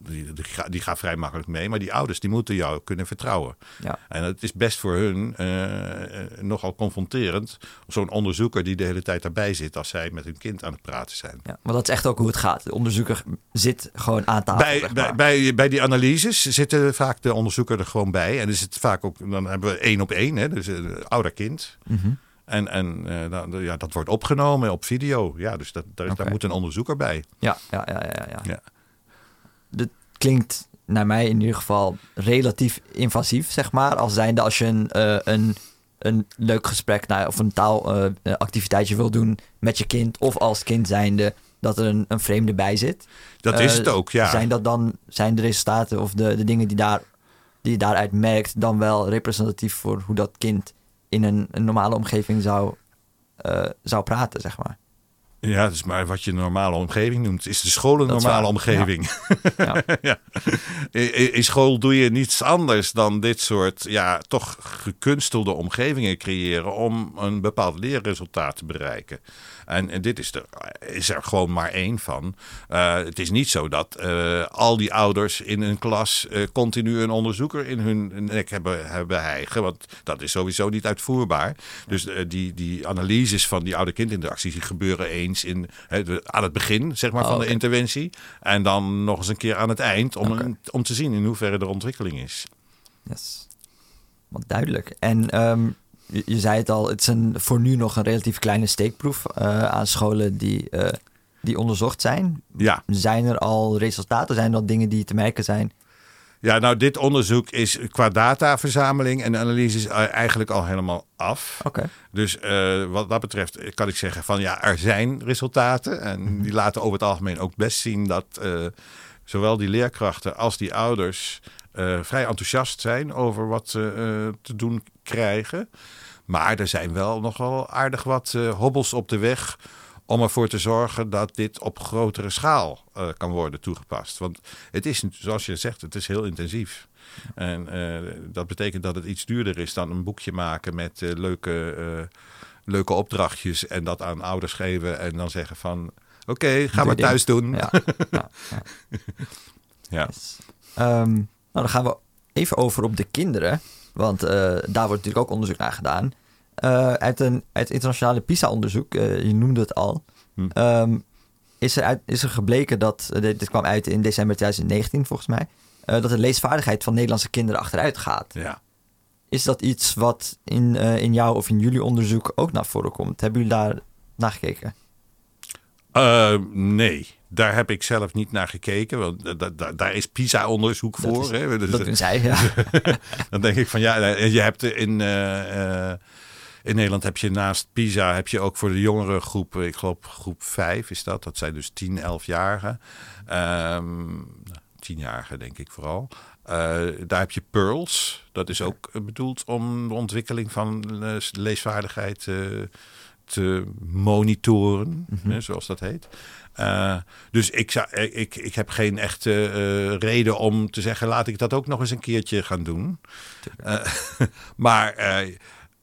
die, die, die gaan vrij makkelijk mee. Maar die ouders die moeten jou kunnen vertrouwen. Ja. En het is best voor hun uh, nogal confronterend. Zo'n onderzoeker die de hele tijd daarbij zit als zij met hun kind aan het praten zijn. Ja, maar dat is echt ook hoe het gaat. De onderzoeker zit gewoon aan tafel. Bij, bij, bij, bij, die analyses zitten vaak de onderzoeker er gewoon bij. En is het vaak ook, dan hebben we één op één, hè, dus uh, ouder-kind. Mm -hmm. En, en uh, dan, ja, dat wordt opgenomen op video. Ja, dus dat, daar, okay. daar moet een onderzoeker bij. Ja, ja, ja, ja. ja. ja dat klinkt naar mij in ieder geval relatief invasief, zeg maar. Als zijnde als je een, uh, een, een leuk gesprek nou, of een taalactiviteitje uh, wil doen met je kind... of als kind zijnde dat er een, een vreemde bij zit. Dat is het ook, ja. Zijn, dat dan, zijn de resultaten of de, de dingen die, daar, die je daaruit merkt... dan wel representatief voor hoe dat kind in een, een normale omgeving zou, zou praten, zeg maar? Ja, dat is maar wat je een normale omgeving noemt. Is de school een normale omgeving? Ja. ja. ja. In, in, school doe je niets anders dan dit soort ja, toch gekunstelde omgevingen creëren om een bepaald leerresultaat te bereiken. En, en dit is er, is er gewoon maar één van. Uh, het is niet zo dat uh, al die ouders in een klas uh, continu een onderzoeker in hun nek hebben, hebben hijgen. Want dat is sowieso niet uitvoerbaar. Dus die, die analyses van die ouder-kindinteracties die gebeuren eens in, aan het begin zeg maar, Oh, van de interventie. En dan nog eens een keer aan het eind om, een- om te zien in hoeverre er ontwikkeling is. Yes. Wat duidelijk. En ehm, je, je zei het al, het is een, voor nu nog een relatief kleine steekproef eh, aan scholen die, eh, die onderzocht zijn. Ja. Zijn er al resultaten? Zijn er al dingen die te merken zijn? Ja, nou, dit onderzoek is qua dataverzameling en analyse is eh, eigenlijk al helemaal af. Oké. Dus wat dat betreft kan ik zeggen van ja, er zijn resultaten. En die laten over het algemeen ook best zien dat zowel die leerkrachten als die ouders vrij enthousiast zijn over wat ze te doen krijgen. Maar er zijn wel nogal aardig wat eh, hobbels op de weg om ervoor te zorgen dat dit op grotere schaal eh, kan worden toegepast. Want het is, zoals je zegt, het is heel intensief. En eh, dat betekent dat het iets duurder is dan een boekje maken met leuke, leuke opdrachtjes en dat aan ouders geven en dan zeggen van oké, ga Doe maar dit. thuis doen. Ja. ja, ja. Ja. Yes. Ehm, nou, dan gaan we even over op de kinderen. Want eh, daar wordt natuurlijk ook onderzoek naar gedaan. Eh, uit, een, uit internationale PISA-onderzoek, eh, je noemde het al, Hm. ehm, is, er uit, is er gebleken dat, dit, dit kwam uit in december 2019 volgens mij, dat de leesvaardigheid van Nederlandse kinderen achteruit gaat. Ja. Is dat iets wat in, in jouw of in jullie onderzoek ook naar voren komt? Hebben jullie daar naar gekeken? Eh, nee, daar heb ik zelf niet naar gekeken. Want da- da- da- daar is PISA-onderzoek Dat voor. is- hè. Dus, Dat doen zij, ja. dan denk ik van ja, en je hebt in, eh, eh, in Nederland heb je naast PISA heb je ook voor de jongere groep, ik geloof groep 5 is dat. Dat zijn dus 10, 11-jarigen. Ehm 10-jarigen denk ik vooral. Eh, daar heb je Pearls. Dat is ook eh, bedoeld om de ontwikkeling van eh, leesvaardigheid eh, te monitoren, hè, zoals dat heet. Eh, dus ik, zou, ik, ik heb geen echte eh, reden om te zeggen, laat ik dat ook nog eens een keertje gaan doen. Eh, maar eh,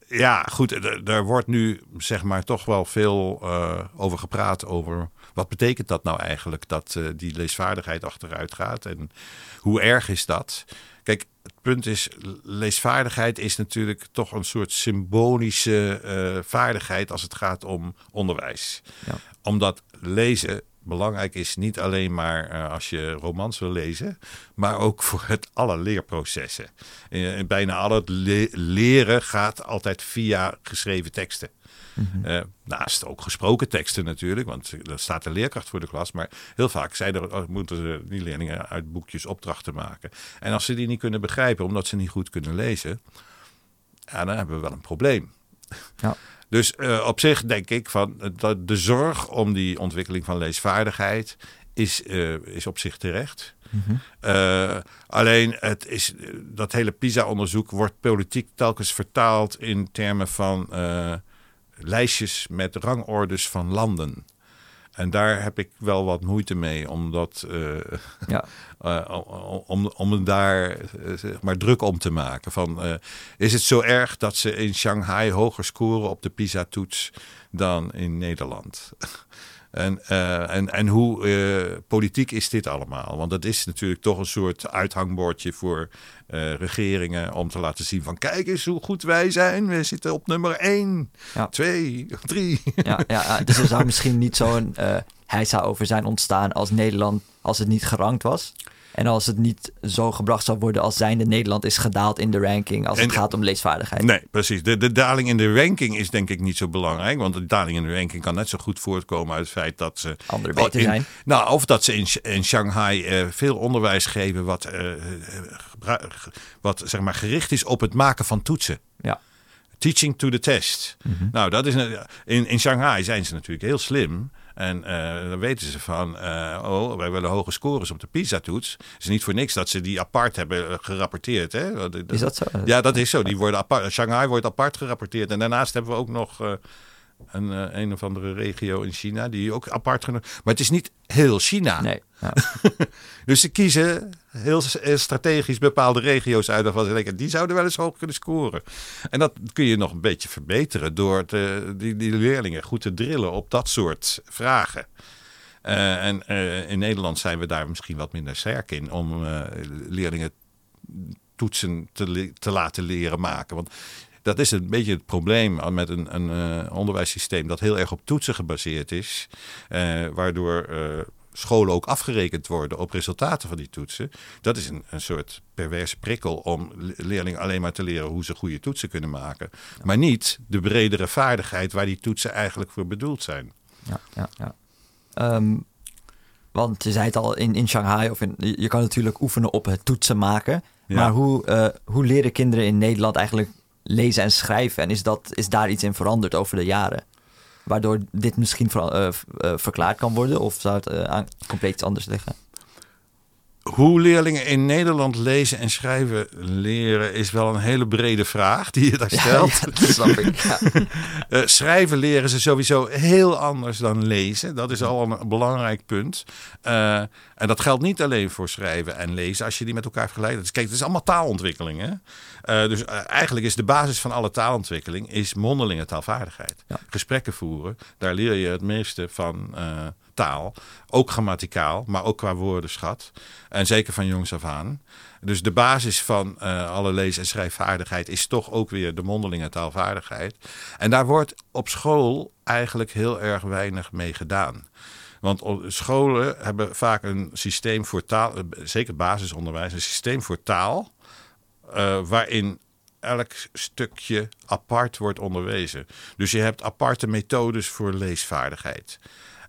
ja, goed, er, wordt nu zeg maar toch wel veel eh, over gepraat over wat betekent dat nou eigenlijk dat eh, die leesvaardigheid achteruit gaat en hoe erg is dat? Kijk, het punt is, leesvaardigheid is natuurlijk toch een soort symbolische eh, vaardigheid als het gaat om onderwijs. Ja. Omdat lezen belangrijk is niet alleen maar eh, als je romans wil lezen, maar ook voor het alle leerprocessen. Eh, bijna al het le- leren gaat altijd via geschreven teksten. Eh, naast ook gesproken teksten natuurlijk, want er staat de leerkracht voor de klas. Maar heel vaak zijn er, oh, moeten ze die leerlingen uit boekjes opdrachten maken. En als ze die niet kunnen begrijpen omdat ze niet goed kunnen lezen, ja, dan hebben we wel een probleem. Ja. Dus eh, op zich denk ik van eh, dat de zorg om die ontwikkeling van leesvaardigheid is, is op zich terecht. Eh, alleen het is, dat hele PISA-onderzoek wordt politiek telkens vertaald in termen van lijstjes met rangordes van landen. En daar heb ik wel wat moeite mee, omdat eh, ja. eh, om, om daar eh, zeg maar druk om te maken. Van, is het zo erg dat ze in Shanghai hoger scoren op de PISA-toets dan in Nederland? En, eh, en, en hoe eh, politiek is dit allemaal? Want dat is natuurlijk toch een soort uithangbordje voor eh, regeringen om te laten zien van kijk eens hoe goed wij zijn. We zitten op nummer 1, Ja. 2, 3. Ja, ja, dus er zou misschien niet zo'n eh heisa over zijn ontstaan als Nederland, als het niet gerankt was. En als het niet zo gebracht zou worden als zijnde Nederland is gedaald in de ranking als het gaat om leesvaardigheid. Nee, precies. De, de daling in de ranking is denk ik niet zo belangrijk. Want de daling in de ranking kan net zo goed voortkomen uit het feit dat ze... Anderen beter in- zijn. Nou, of dat ze in, in Shanghai eh, veel onderwijs geven wat, eh, wat zeg maar, gericht is op het maken van toetsen. Ja. Teaching to the test. Nou, dat is in, in Shanghai zijn ze natuurlijk heel slim. En eh, dan weten ze van, eh, oh, wij willen hoge scores op de PISA-toets. Het is niet voor niks dat ze die apart hebben eh, gerapporteerd. Hè? Is dat zo? Ja, dat is zo. Die worden apart, Shanghai wordt apart gerapporteerd. En daarnaast hebben we ook nog Een, eh, een of andere regio in China, die ook apart genomen. Maar het is niet heel China. Nee. Ja. Dus ze kiezen heel strategisch bepaalde regio's uit waarvan ze denken, die zouden wel eens hoog kunnen scoren. En dat kun je nog een beetje verbeteren door te, die, die leerlingen goed te drillen op dat soort vragen. Eh, en eh, in Nederland zijn we daar misschien wat minder sterk in om leerlingen toetsen te, te laten leren maken. Want dat is een beetje het probleem met een, een eh, onderwijssysteem dat heel erg op toetsen gebaseerd is. eh, waardoor eh, scholen ook afgerekend worden op resultaten van die toetsen. Dat is een, een soort perverse prikkel om le- leerlingen alleen maar te leren hoe ze goede toetsen kunnen maken. Maar niet de bredere vaardigheid waar die toetsen eigenlijk voor bedoeld zijn. ja, ja, ja. Ehm, want je zei het al, in, in Shanghai, of in, je kan natuurlijk oefenen op het toetsen maken. Ja. Maar hoe, hoe leren kinderen in Nederland eigenlijk lezen en schrijven? En is, dat, is daar iets in veranderd over de jaren? Waardoor dit misschien ver- eh, v- eh, verklaard kan worden? Of zou het eh, compleet anders liggen? Hoe leerlingen in Nederland lezen en schrijven leren is wel een hele brede vraag die je daar stelt. Ja, dat snap ik. Ja. Eh, schrijven leren ze sowieso heel anders dan lezen. Dat is al een belangrijk punt. Eh, en dat geldt niet alleen voor schrijven en lezen als je die met elkaar vergelijkt. Dus kijk, het is allemaal taalontwikkeling. Hè? Eh, dus eigenlijk is de basis van alle taalontwikkeling is mondelinge taalvaardigheid. Gesprekken voeren, daar leer je het meeste van taal. Ook grammaticaal, maar ook qua woordenschat. En zeker van jongs af aan. Dus de basis van eh, alle lees- en schrijfvaardigheid is toch ook weer de mondelinge taalvaardigheid. En daar wordt op school eigenlijk heel erg weinig mee gedaan. Want scholen hebben vaak een systeem voor taal, eh, zeker basisonderwijs, een systeem voor taal. eh, waarin elk stukje apart wordt onderwezen. Dus je hebt aparte methodes voor leesvaardigheid.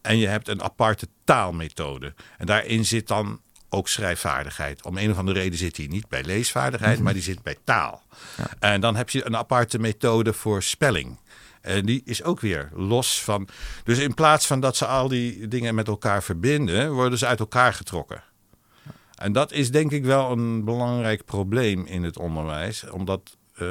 En je hebt een aparte taalmethode. En daarin zit dan ook schrijfvaardigheid. Om een of andere reden zit die niet bij leesvaardigheid, maar die zit bij taal. En dan heb je een aparte methode voor spelling. En die is ook weer los van. Dus in plaats van dat ze al die dingen met elkaar verbinden, worden ze uit elkaar getrokken. En dat is denk ik wel een belangrijk probleem in het onderwijs, omdat eh,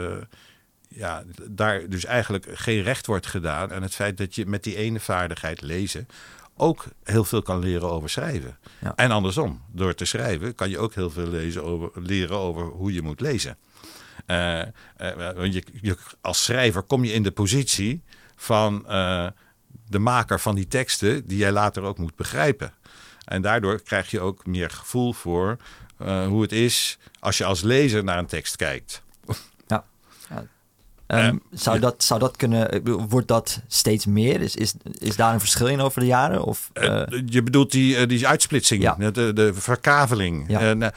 ja, daar dus eigenlijk geen recht wordt gedaan aan het feit dat je met die ene vaardigheid lezen ook heel veel kan leren over schrijven. Ja. En andersom, door te schrijven kan je ook heel veel lezen over, leren over hoe je moet lezen. Want je, je, als schrijver kom je in de positie van de maker van die teksten die jij later ook moet begrijpen. En daardoor krijg je ook meer gevoel voor hoe het is als je als lezer naar een tekst kijkt. Ehm, Eh, zou, ja. dat, zou dat kunnen, bedoel, wordt dat steeds meer? Is, is, is daar een verschil in over de jaren? Of, Eh, eh, je bedoelt die, eh, die uitsplitsing, Ja. de, de, verkaveling. Ja. Eh, nou,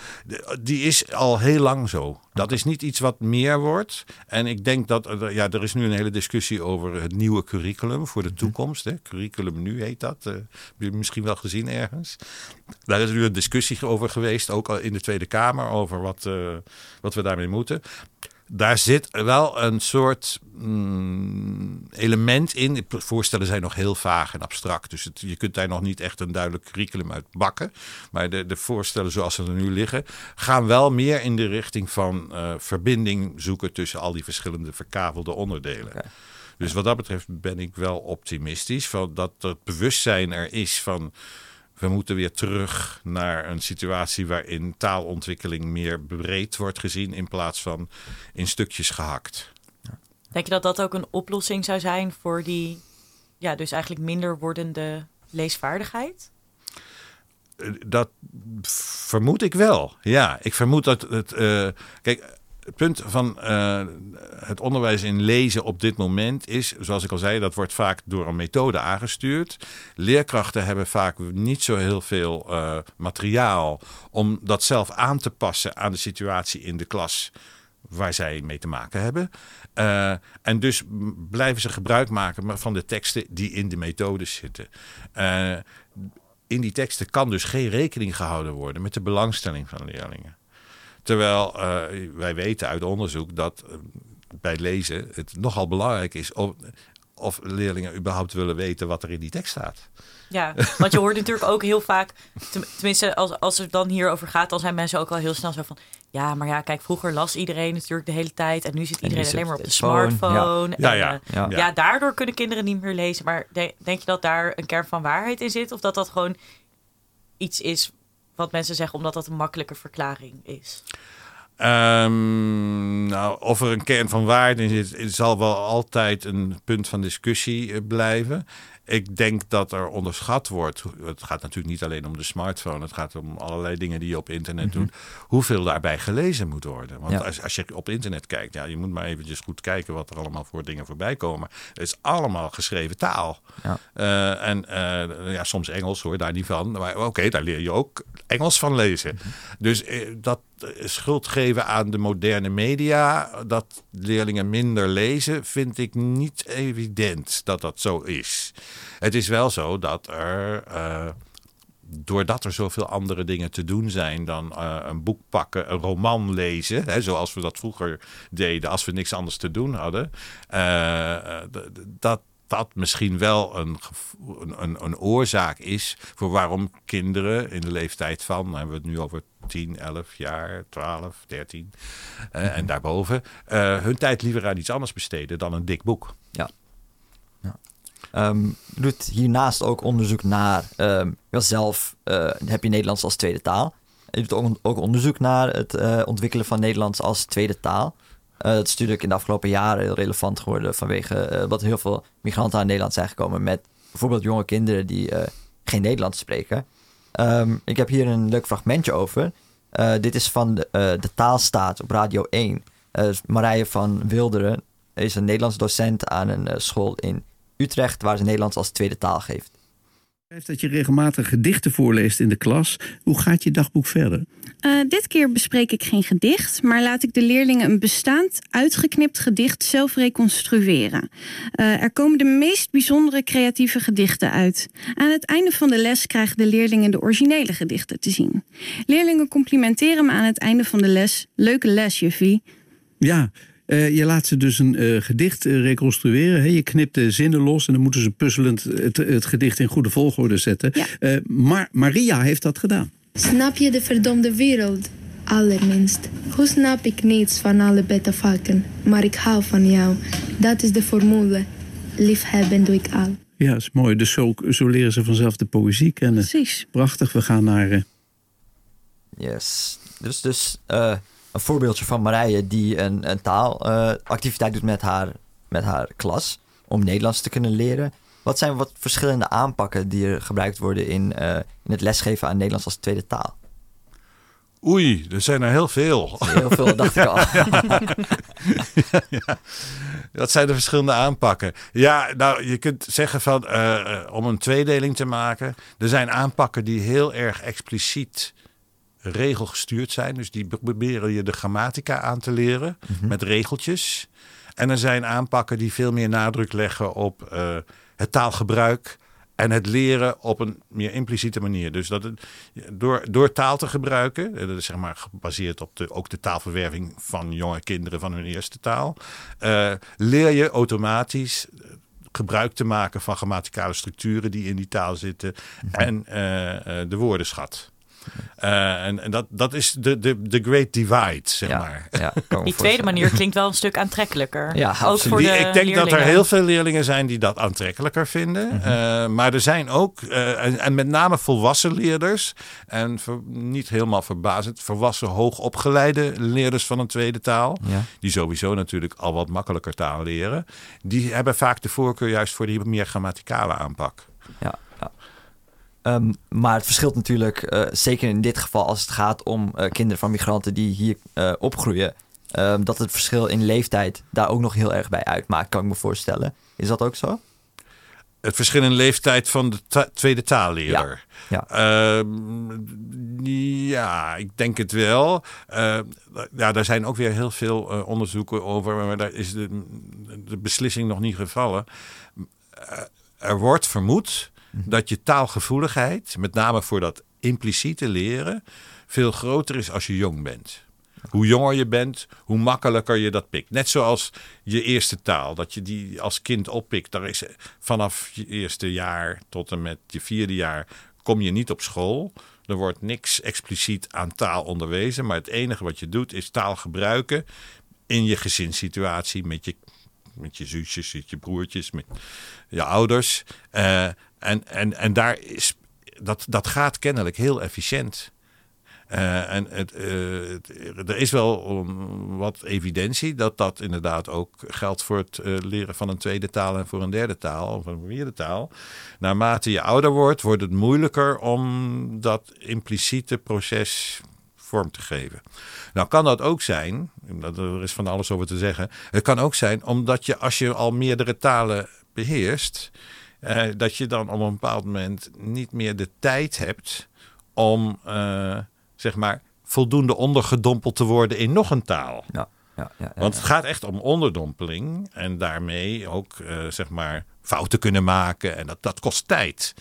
die is al heel lang zo. Dat is niet iets wat meer wordt. En ik denk dat, er- ja, er is nu een hele discussie over het nieuwe curriculum voor de toekomst. Hè. Curriculum nu heet dat. eh, heb je misschien wel gezien ergens. Daar is nu een discussie over geweest, ook al in de Tweede Kamer, over wat, eh, wat we daarmee moeten. Daar zit wel een soort mm, element in. De voorstellen zijn nog heel vaag en abstract. Dus het, je kunt daar nog niet echt een duidelijk curriculum uit bakken. Maar de, de voorstellen zoals ze er nu liggen, gaan wel meer in de richting van eh, verbinding zoeken tussen al die verschillende verkavelde onderdelen. Dus wat dat betreft ben ik wel optimistisch. Van dat het bewustzijn er is van we moeten weer terug naar een situatie waarin taalontwikkeling meer breed wordt gezien in plaats van in stukjes gehakt. Denk je dat dat ook een oplossing zou zijn voor die, ja, dus eigenlijk minder wordende leesvaardigheid? Eh, Dat vermoed ik wel. Ja, ik vermoed dat het. eh, kijk, het punt van eh, het onderwijs in lezen op dit moment is, zoals ik al zei, dat wordt vaak door een methode aangestuurd. Leerkrachten hebben vaak niet zo heel veel eh, materiaal om dat zelf aan te passen aan de situatie in de klas waar zij mee te maken hebben. Eh, en dus blijven ze gebruik maken van de teksten die in de methodes zitten. In die teksten kan dus geen rekening gehouden worden met de belangstelling van leerlingen. Terwijl eh, wij weten uit onderzoek dat eh, bij lezen het nogal belangrijk is of leerlingen überhaupt willen weten wat er in die tekst staat. Ja, want je hoort natuurlijk ook heel vaak, tenminste als, als het dan hierover gaat, dan zijn mensen ook al heel snel zo van, ja, maar ja, kijk, vroeger las iedereen natuurlijk de hele tijd en nu zit iedereen alleen maar op de smartphone. Ja. En, ja, eh, ja. ja, daardoor kunnen kinderen niet meer lezen. Maar de- denk je dat daar een kern van waarheid in zit? Of dat dat gewoon iets is wat mensen zeggen omdat dat een makkelijke verklaring is? Ehm, nou, of er een kern van waarde in zit, zal wel altijd een punt van discussie eh, blijven. Ik denk dat er onderschat wordt. Het gaat natuurlijk niet alleen om de smartphone. Het gaat om allerlei dingen die je op internet doet. Hoeveel daarbij gelezen moet worden. Want Ja. als, als je op internet kijkt, ja, je moet maar eventjes goed kijken wat er allemaal voor dingen voorbij komen. Het is allemaal geschreven taal. Ja. Eh, en eh, ja, soms Engels hoor, daar niet van. Maar oké, daar leer je ook Engels van lezen. Dus eh, dat schuld geven aan de moderne media, dat leerlingen minder lezen, vind ik niet evident dat dat zo is. Het is wel zo dat er. eh, Doordat er zoveel andere dingen te doen zijn dan eh, een boek pakken, een roman lezen, hè, zoals we dat vroeger deden als we niks anders te doen hadden, eh, dat dat misschien wel een, een, een, een oorzaak is voor waarom kinderen in de leeftijd van, dan hebben we het nu over 10, 11 jaar, 12, 13 eh, en daarboven, eh, hun tijd liever aan iets anders besteden dan een dik boek. Ehm, je doet hiernaast ook onderzoek naar, ehm wel zelf eh, heb je Nederlands als tweede taal. Je doet ook, ook onderzoek naar het ontwikkelen van Nederlands als tweede taal. Eh, dat is natuurlijk in de afgelopen jaren heel relevant geworden vanwege eh, dat heel veel migranten aan Nederland zijn gekomen met bijvoorbeeld jonge kinderen die eh, geen Nederlands spreken. Ehm, ik heb hier een leuk fragmentje over. Dit is van de, de Taalstaat op Radio 1. Eh, Marije van Wilderen is een Nederlands docent aan een school in Utrecht, waar ze Nederlands als tweede taal geeft. Dat je regelmatig gedichten voorleest in de klas. Hoe gaat je dagboek verder? Eh, dit keer bespreek ik geen gedicht, maar laat ik de leerlingen een bestaand, uitgeknipt gedicht zelf reconstrueren. Eh, er komen de meest bijzondere creatieve gedichten uit. Aan het einde van de les krijgen de leerlingen de originele gedichten te zien. Leerlingen complimenteren me aan het einde van de les. Leuke les, juffie. Ja, eh, je laat ze dus een eh, gedicht eh, reconstrueren. Hè? Je knipt de zinnen los en dan moeten ze puzzelend het, het gedicht in goede volgorde zetten. Ja. Eh, maar Maria heeft dat gedaan. Snap je de verdomde wereld? Allerminst. Hoe snap ik niets van alle beta-vakken? Maar ik hou van jou. Dat is de formule. Liefhebben doe ik al. Ja, is mooi. Dus zo, zo leren ze vanzelf de poëzie kennen. Precies. Prachtig. We gaan naar. Yes. Dus, dus eh, een voorbeeldje van Marije die een, een taalactiviteit doet met haar, met haar klas om Nederlands te kunnen leren. Wat zijn wat verschillende aanpakken die er gebruikt worden in, eh, in het lesgeven aan Nederlands als tweede taal? Oei, er zijn er heel veel. Heel veel, dacht ik al. Dat zijn de verschillende aanpakken. Ja, nou, je kunt zeggen van, eh, eh, om een tweedeling te maken. Er zijn aanpakken die heel erg expliciet regelgestuurd zijn. Dus die proberen je de grammatica aan te leren met regeltjes. En er zijn aanpakken die veel meer nadruk leggen op eh, het taalgebruik. En het leren op een meer impliciete manier. Dus dat het, door, door taal te gebruiken, eh, dat is zeg maar gebaseerd op de, ook de taalverwerving van jonge kinderen van hun eerste taal, eh, leer je automatisch gebruik te maken van grammaticale structuren die in die taal zitten en eh, eh, de woordenschat. Eh, en en dat, dat is de, de, de great divide, zeg ja, maar. ja, Die tweede manier klinkt wel een stuk aantrekkelijker. Ja, Ook voor Die- de ik denk dat er heel veel leerlingen zijn die dat aantrekkelijker vinden. Mhm. Eh, maar er zijn ook, eh, en, en met name volwassen leerders, en ver- niet helemaal verbazend, volwassen hoogopgeleide leerders van een tweede taal, Ja. die sowieso natuurlijk al wat makkelijker taal leren, die hebben vaak de voorkeur juist voor die meer grammaticale aanpak. Ja, ja. Ehm, maar het verschilt natuurlijk, eh, zeker in dit geval als het gaat om eh, kinderen van migranten die hier eh, opgroeien, ehm, dat het verschil in leeftijd daar ook nog heel erg bij uitmaakt, kan ik me voorstellen. Is dat ook zo? Het verschil in leeftijd van de ta- tweede taalleerder. Ja. Ehm, ja, ik denk het wel. Ja, daar zijn ook weer heel veel onderzoeken over, maar daar is de, de beslissing nog niet gevallen. Er wordt vermoed dat je taalgevoeligheid, met name voor dat impliciete leren, veel groter is als je jong bent. hoe jonger je bent, hoe makkelijker je dat pikt. Net zoals je eerste taal, dat je die als kind oppikt. Daar is vanaf je eerste jaar tot en met je vierde jaar kom je niet op school. Er wordt niks expliciet aan taal onderwezen, maar het enige wat je doet is taal gebruiken in je gezinssituatie met je, met je zusjes, met je broertjes, met je ouders. Uh, en, en, en daar is, dat, dat gaat kennelijk heel efficiënt. Uh, en uh, het, er is wel um, wat evidentie dat dat inderdaad ook geldt voor het uh, leren van een tweede taal en voor een derde taal of een vierde taal. Naarmate je ouder wordt, wordt het moeilijker om dat impliciete proces vorm te geven. Nou kan dat ook zijn, er is van alles over te zeggen. Het kan ook zijn omdat je als je al meerdere talen beheerst, dat je dan op een bepaald moment niet meer de tijd hebt om zeg maar, voldoende ondergedompeld te worden in nog een taal. Ja, ja, ja, Want het gaat echt om onderdompeling en daarmee ook, uh, zeg maar, fouten kunnen maken. En dat, dat kost tijd.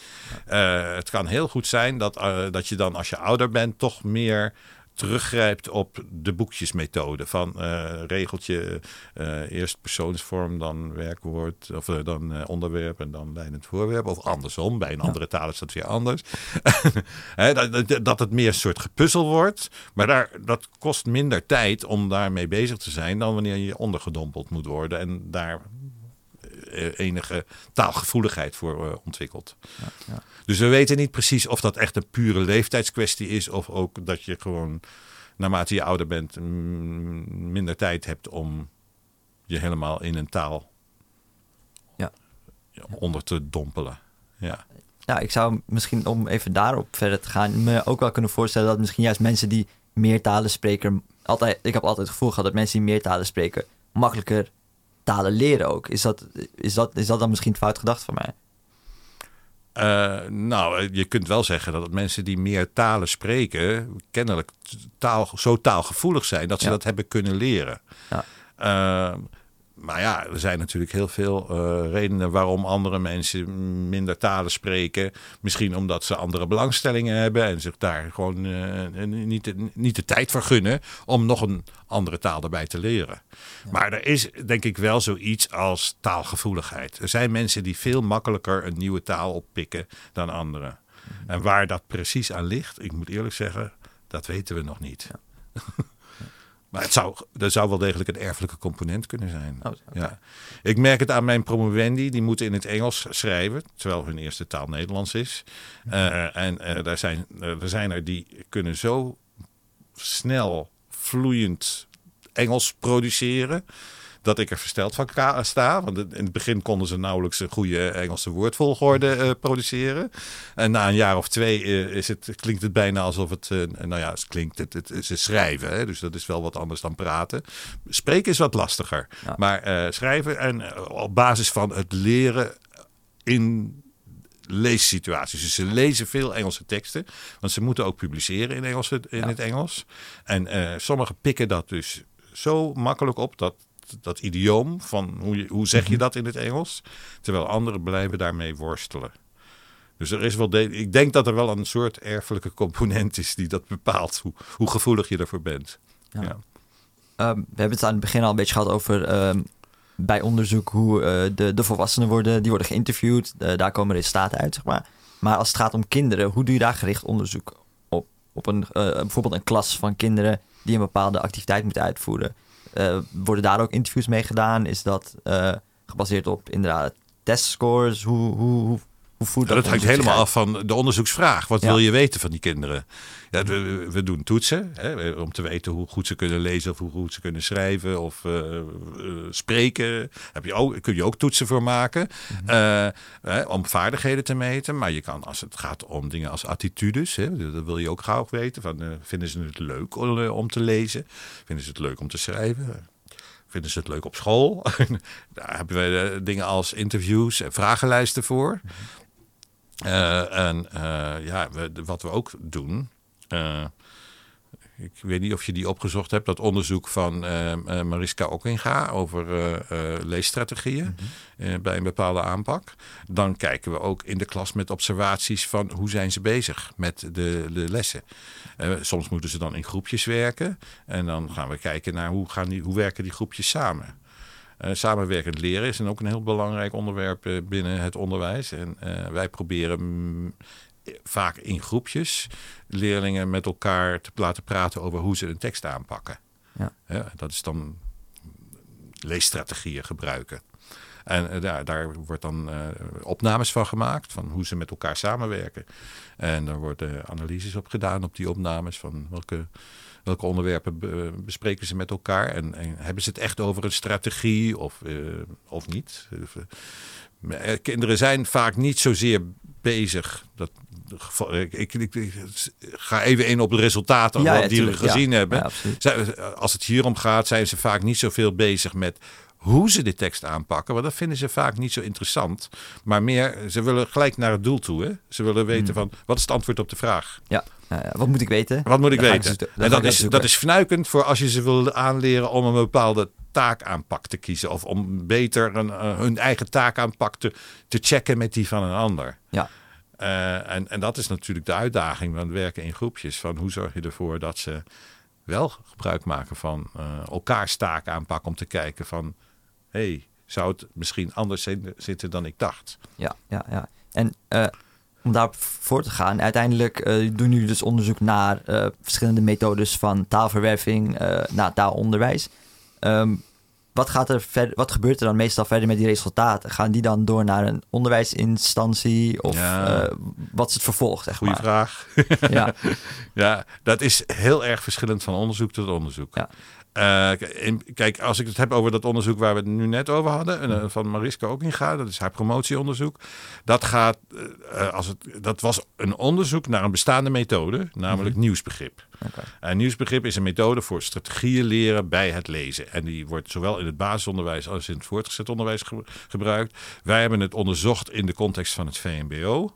Het kan heel goed zijn dat, dat je dan als je ouder bent toch meer teruggrijpt op de boekjesmethode van uh, regeltje uh, eerst persoonsvorm, dan werkwoord of uh, dan onderwerp en dan leidend voorwerp of andersom. Bij een andere ja. taal is dat weer anders. He, dat, dat het meer een soort gepuzzel wordt, maar daar, dat kost minder tijd om daarmee bezig te zijn dan wanneer je ondergedompeld moet worden en daar enige taalgevoeligheid voor ontwikkeld. Ja, ja. Dus we weten niet precies of dat echt een pure leeftijdskwestie is. Of ook dat je gewoon, naarmate je ouder bent, minder tijd hebt om je helemaal in een taal ja. onder te dompelen. Ja. Ja, ik zou misschien om even daarop verder te gaan, me ook wel kunnen voorstellen dat misschien juist mensen die meertalen spreken, altijd, ik heb altijd het gevoel gehad dat mensen die meertalen spreken makkelijker talen leren ook. Is dat, is dat, is dat dan misschien fout gedacht van mij? Uh, nou, je kunt wel zeggen dat mensen die meer talen spreken, kennelijk taal, zo taalgevoelig zijn dat ze ja. dat hebben kunnen leren. Ja. Uh, maar ja, er zijn natuurlijk heel veel uh, redenen waarom andere mensen minder talen spreken. Misschien omdat ze andere belangstellingen hebben en zich daar gewoon niet, de, niet de tijd voor gunnen om nog een andere taal erbij te leren. Ja. Maar er is denk ik wel zoiets als taalgevoeligheid. Er zijn mensen die veel makkelijker een nieuwe taal oppikken dan anderen. Mm-hmm. En waar dat precies aan ligt, ik moet eerlijk zeggen, dat weten we nog niet. Ja. Maar het zou, er zou wel degelijk een erfelijke component kunnen zijn. Oh, okay. ja. Ik merk het aan mijn promovendi, die moeten in het Engels schrijven, terwijl hun eerste taal Nederlands is. Uh, en uh, daar zijn, uh, er zijn er die kunnen zo snel, vloeiend Engels produceren dat ik er versteld van sta. Want in het begin konden ze nauwelijks een goede Engelse woordvolgorde uh, produceren. En na een jaar of twee uh, is het, klinkt het bijna alsof het, uh, nou ja, het klinkt het, het, ze schrijven. Hè? Dus dat is wel wat anders dan praten. Spreken is wat lastiger. Ja. Maar schrijven en op basis van het leren in leessituaties. Dus ze lezen veel Engelse teksten, want ze moeten ook publiceren in, Engels, in ja. het Engels. En sommigen pikken dat dus zo makkelijk op dat dat idioom van hoe, je, hoe zeg je dat in het Engels, terwijl anderen blijven daarmee worstelen. Dus er is wel de, ik denk dat er wel een soort erfelijke component is die dat bepaalt, hoe, hoe gevoelig je ervoor bent. Ja. Ja. Uh, we hebben het aan het begin al een beetje gehad over uh, bij onderzoek hoe uh, de, de volwassenen worden, die worden geïnterviewd, daar komen resultaten uit, zeg maar. Maar als het gaat om kinderen, hoe doe je daar gericht onderzoek op? Op een, eh, bijvoorbeeld een klas van kinderen die een bepaalde activiteit moeten uitvoeren. Uh, worden daar ook interviews mee gedaan? Is dat uh, gebaseerd op inderdaad testscores? Hoe, hoe, hoe voert ja, dat? Hangt helemaal af van de onderzoeksvraag. Wat ja. wil je weten van die kinderen? Ja, we, we doen toetsen hè, om te weten hoe goed ze kunnen lezen of hoe goed ze kunnen schrijven of uh, spreken. Heb je ook, kun je ook toetsen voor maken mm -hmm. om vaardigheden te meten. Maar je kan, als het gaat om dingen als attitudes, hè, dat wil je ook graag weten. Van, vinden ze het leuk om, om te lezen? Vinden ze het leuk om te schrijven? Vinden ze het leuk op school? Daar hebben we dingen als interviews en vragenlijsten voor. Uh, en uh, ja, we, wat we ook doen. Uh, ik weet niet of je die opgezocht hebt, dat onderzoek van Mariska Okkinga over leesstrategieën mhm. bij een bepaalde aanpak. Dan kijken we ook in de klas met observaties van hoe zijn ze bezig met de, de lessen. soms moeten ze dan in groepjes werken en dan gaan we kijken naar hoe, gaan die, hoe werken die groepjes samen. Uh, samenwerkend leren is ook een heel belangrijk onderwerp binnen het onderwijs. En wij proberen mm, vaak in groepjes leerlingen met elkaar te laten praten over hoe ze een tekst aanpakken. Ja. ja dat is dan leesstrategieën gebruiken. En daar, daar wordt dan opnames van gemaakt, van hoe ze met elkaar samenwerken. En daar worden analyses op gedaan op die opnames van welke, welke onderwerpen bespreken ze met elkaar. En, en, hebben ze het echt over een strategie of, uh, of niet? Kinderen zijn vaak niet zozeer bezig. Dat, ik, ik, ik, ga even in op de resultaten ja, die we gezien hebben. als het hierom gaat, zijn ze vaak niet zoveel bezig met hoe ze de tekst aanpakken. Want dat vinden ze vaak niet zo interessant. Maar meer, ze willen gelijk naar het doel toe. Hè? Ze willen weten hmm. van, wat is het antwoord op de vraag? Ja, wat moet ik weten? Wat moet ik weten? en dat is, dat is fnuikend voor als je ze wil aanleren om een bepaalde taakaanpak te kiezen. Of om beter een, uh, hun eigen taakaanpak te, te checken met die van een ander. Ja. Uh, en, en dat is natuurlijk de uitdaging van werken in groepjes. Van hoe zorg je ervoor dat ze wel gebruik maken van uh, elkaars taakaanpak om te kijken van... hey, zou het misschien anders zitten dan ik dacht? Ja, ja, ja. En om daarop voor te gaan, uiteindelijk doen jullie dus onderzoek naar verschillende methodes van taalverwerving naar taalonderwijs. Um, wat, gaat er verder, wat gebeurt er dan meestal verder met die resultaten? Gaan die dan door naar een onderwijsinstantie? Of ja. uh, wat is het vervolg? Zeg Goeie vraag. ja. ja, dat is heel erg verschillend van onderzoek tot onderzoek. Ja. Uh, kijk, als ik het heb over dat onderzoek waar we het nu net over hadden, uh, van Mariska ook in gaat, dat is haar promotieonderzoek. Dat, gaat, uh, als het, dat was een onderzoek naar een bestaande methode, namelijk mm nieuwsbegrip. Okay. En nieuwsbegrip is een methode voor strategieën leren bij het lezen. En die wordt zowel in het basisonderwijs als in het voortgezet onderwijs gebruikt. Wij hebben het onderzocht in de context van het VMBO.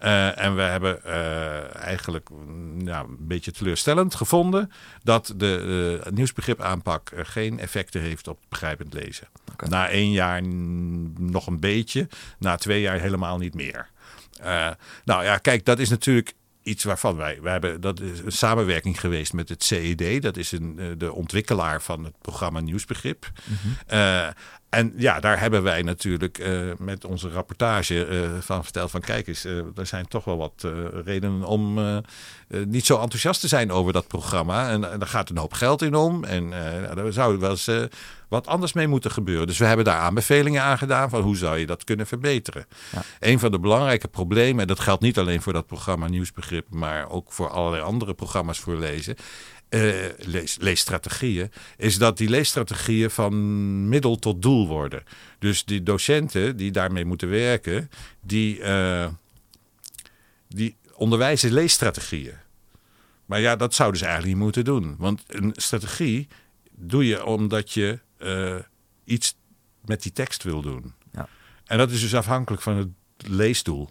Uh, en we hebben uh, eigenlijk nou, een beetje teleurstellend gevonden dat de uh, nieuwsbegrip aanpak geen effecten heeft op begrijpend lezen. Okay. Na één jaar nog een beetje, na twee jaar helemaal niet meer. nou ja, kijk, dat is natuurlijk iets waarvan wij, wij hebben, dat is een samenwerking geweest met het CED. Dat is een, de ontwikkelaar van het programma Nieuwsbegrip. Mm -hmm. En ja, daar hebben wij natuurlijk uh, met onze rapportage uh, van verteld van kijk eens, uh, er zijn toch wel wat redenen om niet zo enthousiast te zijn over dat programma. En, en daar gaat een hoop geld in om. En daar zou wel eens wat anders mee moeten gebeuren. Dus we hebben daar aanbevelingen aan gedaan van hoe zou je dat kunnen verbeteren. Ja. Een van de belangrijke problemen, en dat geldt niet alleen voor dat programma Nieuwsbegrip, maar ook voor allerlei andere programma's voor lezen, uh, lees, leesstrategieën, is dat die leesstrategieën van middel tot doel worden. Dus die docenten die daarmee moeten werken, die, uh, die onderwijzen leesstrategieën. Maar ja, dat zouden ze eigenlijk niet moeten doen. Want een strategie doe je omdat je uh, iets met die tekst wil doen. Ja. En dat is dus afhankelijk van het leesdoel.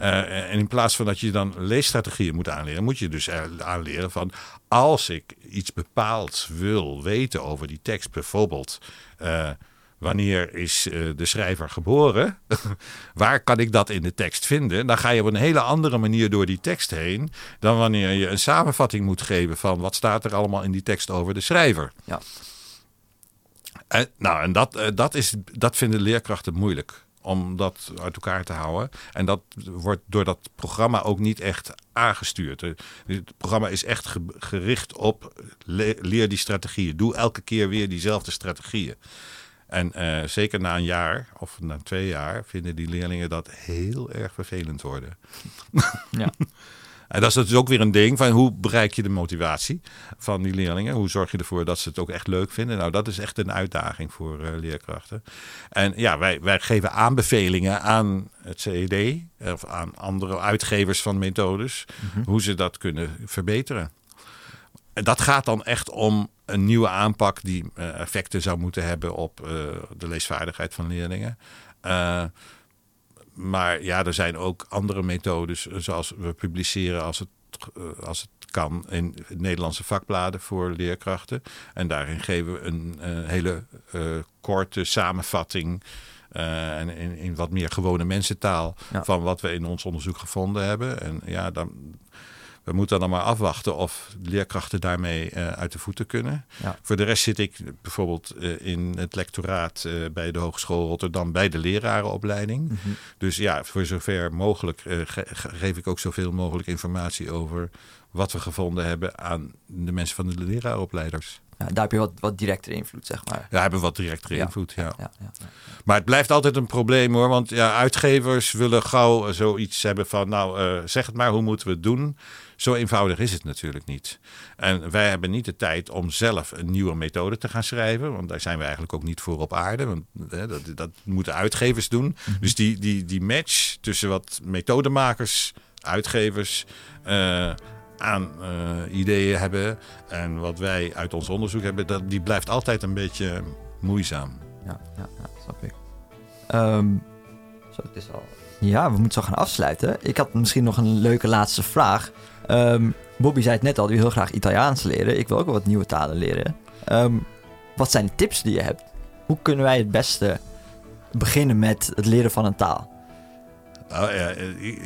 Uh, en in plaats van dat je dan leesstrategieën moet aanleren, moet je dus aanleren van als ik iets bepaalds wil weten over die tekst, bijvoorbeeld. Uh, wanneer is uh, de schrijver geboren? Waar kan ik dat in de tekst vinden? Dan ga je op een hele andere manier door die tekst heen dan wanneer je een samenvatting moet geven van wat staat er allemaal in die tekst over de schrijver. Ja. En, nou, en dat, dat, is, dat vinden leerkrachten moeilijk om dat uit elkaar te houden. En dat wordt door dat programma ook niet echt aangestuurd. Het programma is echt gericht op leer die strategieën. Doe elke keer weer diezelfde strategieën. En uh, zeker na een jaar of na twee jaar vinden die leerlingen dat heel erg vervelend worden. Ja. En dat is dus ook weer een ding van hoe bereik je de motivatie van die leerlingen? Hoe zorg je ervoor dat ze het ook echt leuk vinden? Nou, dat is echt een uitdaging voor uh, leerkrachten. En ja, wij, wij geven aanbevelingen aan het CED of aan andere uitgevers van methodes mhm. hoe ze dat kunnen verbeteren. En dat gaat dan echt om een nieuwe aanpak die uh, effecten zou moeten hebben op uh, de leesvaardigheid van leerlingen. Maar ja, er zijn ook andere methodes, zoals we publiceren als het, eh, als het kan in Nederlandse vakbladen voor leerkrachten. En daarin geven we een hele korte samenvatting. en in, in, wat meer gewone mensentaal van wat we in ons onderzoek gevonden hebben. En ja, dan, we moeten dan maar afwachten of leerkrachten daarmee uh, uit de voeten kunnen. Ja. Voor de rest zit ik bijvoorbeeld uh, in het lectoraat uh, bij de Hogeschool Rotterdam bij de lerarenopleiding. Mm -hmm. Dus ja, voor zover mogelijk ge geef ik ook zoveel mogelijk informatie over wat we gevonden hebben aan de mensen van de leraaropleiders. Ja, daar heb je wat, wat directere invloed, zeg maar. Ja, hebben wat directere ja. invloed, ja. Ja, ja. Maar het blijft altijd een probleem hoor. Want ja, uitgevers willen gauw zoiets hebben van... nou, zeg het maar, hoe moeten we het doen? Zo eenvoudig is het natuurlijk niet. En wij hebben niet de tijd om zelf een nieuwe methode te gaan schrijven. Want daar zijn we eigenlijk ook niet voor op aarde. Want hè, dat, dat moeten uitgevers doen. Mm -hmm. Dus die, die, die match tussen wat methodemakers, uitgevers... Uh, aan uh, ideeën hebben en wat wij uit ons onderzoek hebben, dat, die blijft altijd een beetje moeizaam. Ja, ja, ja snap ik. Um, zo, het is al... Ja, we moeten zo gaan afsluiten. Ik had misschien nog een leuke laatste vraag. Um, Bobby zei het net al, die wil heel graag Italiaans leren. Ik wil ook wel wat nieuwe talen leren. Um, wat zijn de tips die je hebt? Hoe kunnen wij het beste beginnen met het leren van een taal? Nou, ja,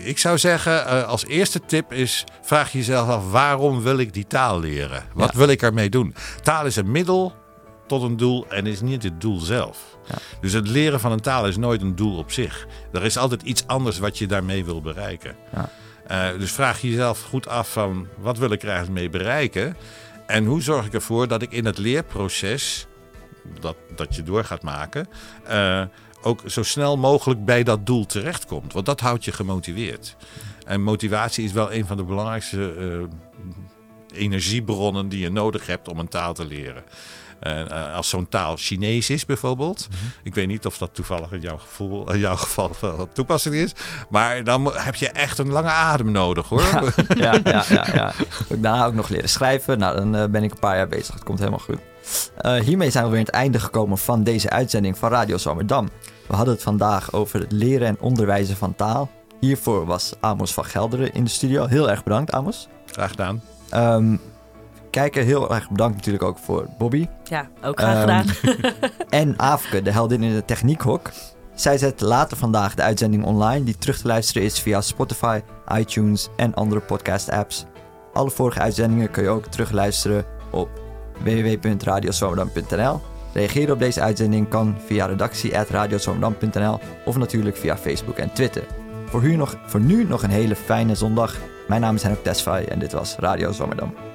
ik zou zeggen, als eerste tip is: vraag jezelf af waarom wil ik die taal leren? Wat ja. wil ik ermee doen? Taal is een middel tot een doel en is niet het doel zelf. Ja. Dus het leren van een taal is nooit een doel op zich. Er is altijd iets anders wat je daarmee wil bereiken. Ja. Uh, dus vraag jezelf goed af van wat wil ik er eigenlijk mee bereiken? En hoe zorg ik ervoor dat ik in het leerproces dat, dat je door gaat maken, uh, ook zo snel mogelijk bij dat doel terechtkomt. Want dat houdt je gemotiveerd. En motivatie is wel een van de belangrijkste uh, energiebronnen die je nodig hebt om een taal te leren. Uh, als zo'n taal Chinees is bijvoorbeeld. Mm -hmm. Ik weet niet of dat toevallig in jouw, gevoel, in jouw geval van toepassing is. Maar dan heb je echt een lange adem nodig hoor. Ja, ja, ja. ja, ja. Daarna ook nog leren schrijven. Nou, dan uh, ben ik een paar jaar bezig. Het komt helemaal goed. Uh, hiermee zijn we weer aan het einde gekomen van deze uitzending van Radio Zomerdam. We hadden het vandaag over het leren en onderwijzen van taal. Hiervoor was Amos van Gelderen in de studio. Heel erg bedankt, Amos. Graag gedaan. Um, kijken, heel erg bedankt natuurlijk ook voor Bobby. Ja, ook graag gedaan. Um, en Afke, de heldin in het techniekhok. Zij zet later vandaag de uitzending online die terug te luisteren is via Spotify, iTunes en andere podcast-apps. Alle vorige uitzendingen kun je ook terugluisteren op www.radioswamerdam.nl. Reageren op deze uitzending kan via redactie.radioswamerdam.nl of natuurlijk via Facebook en Twitter. Voor, nog, voor nu nog een hele fijne zondag. Mijn naam is Henk Tesfaye en dit was Radio Zwammerdam.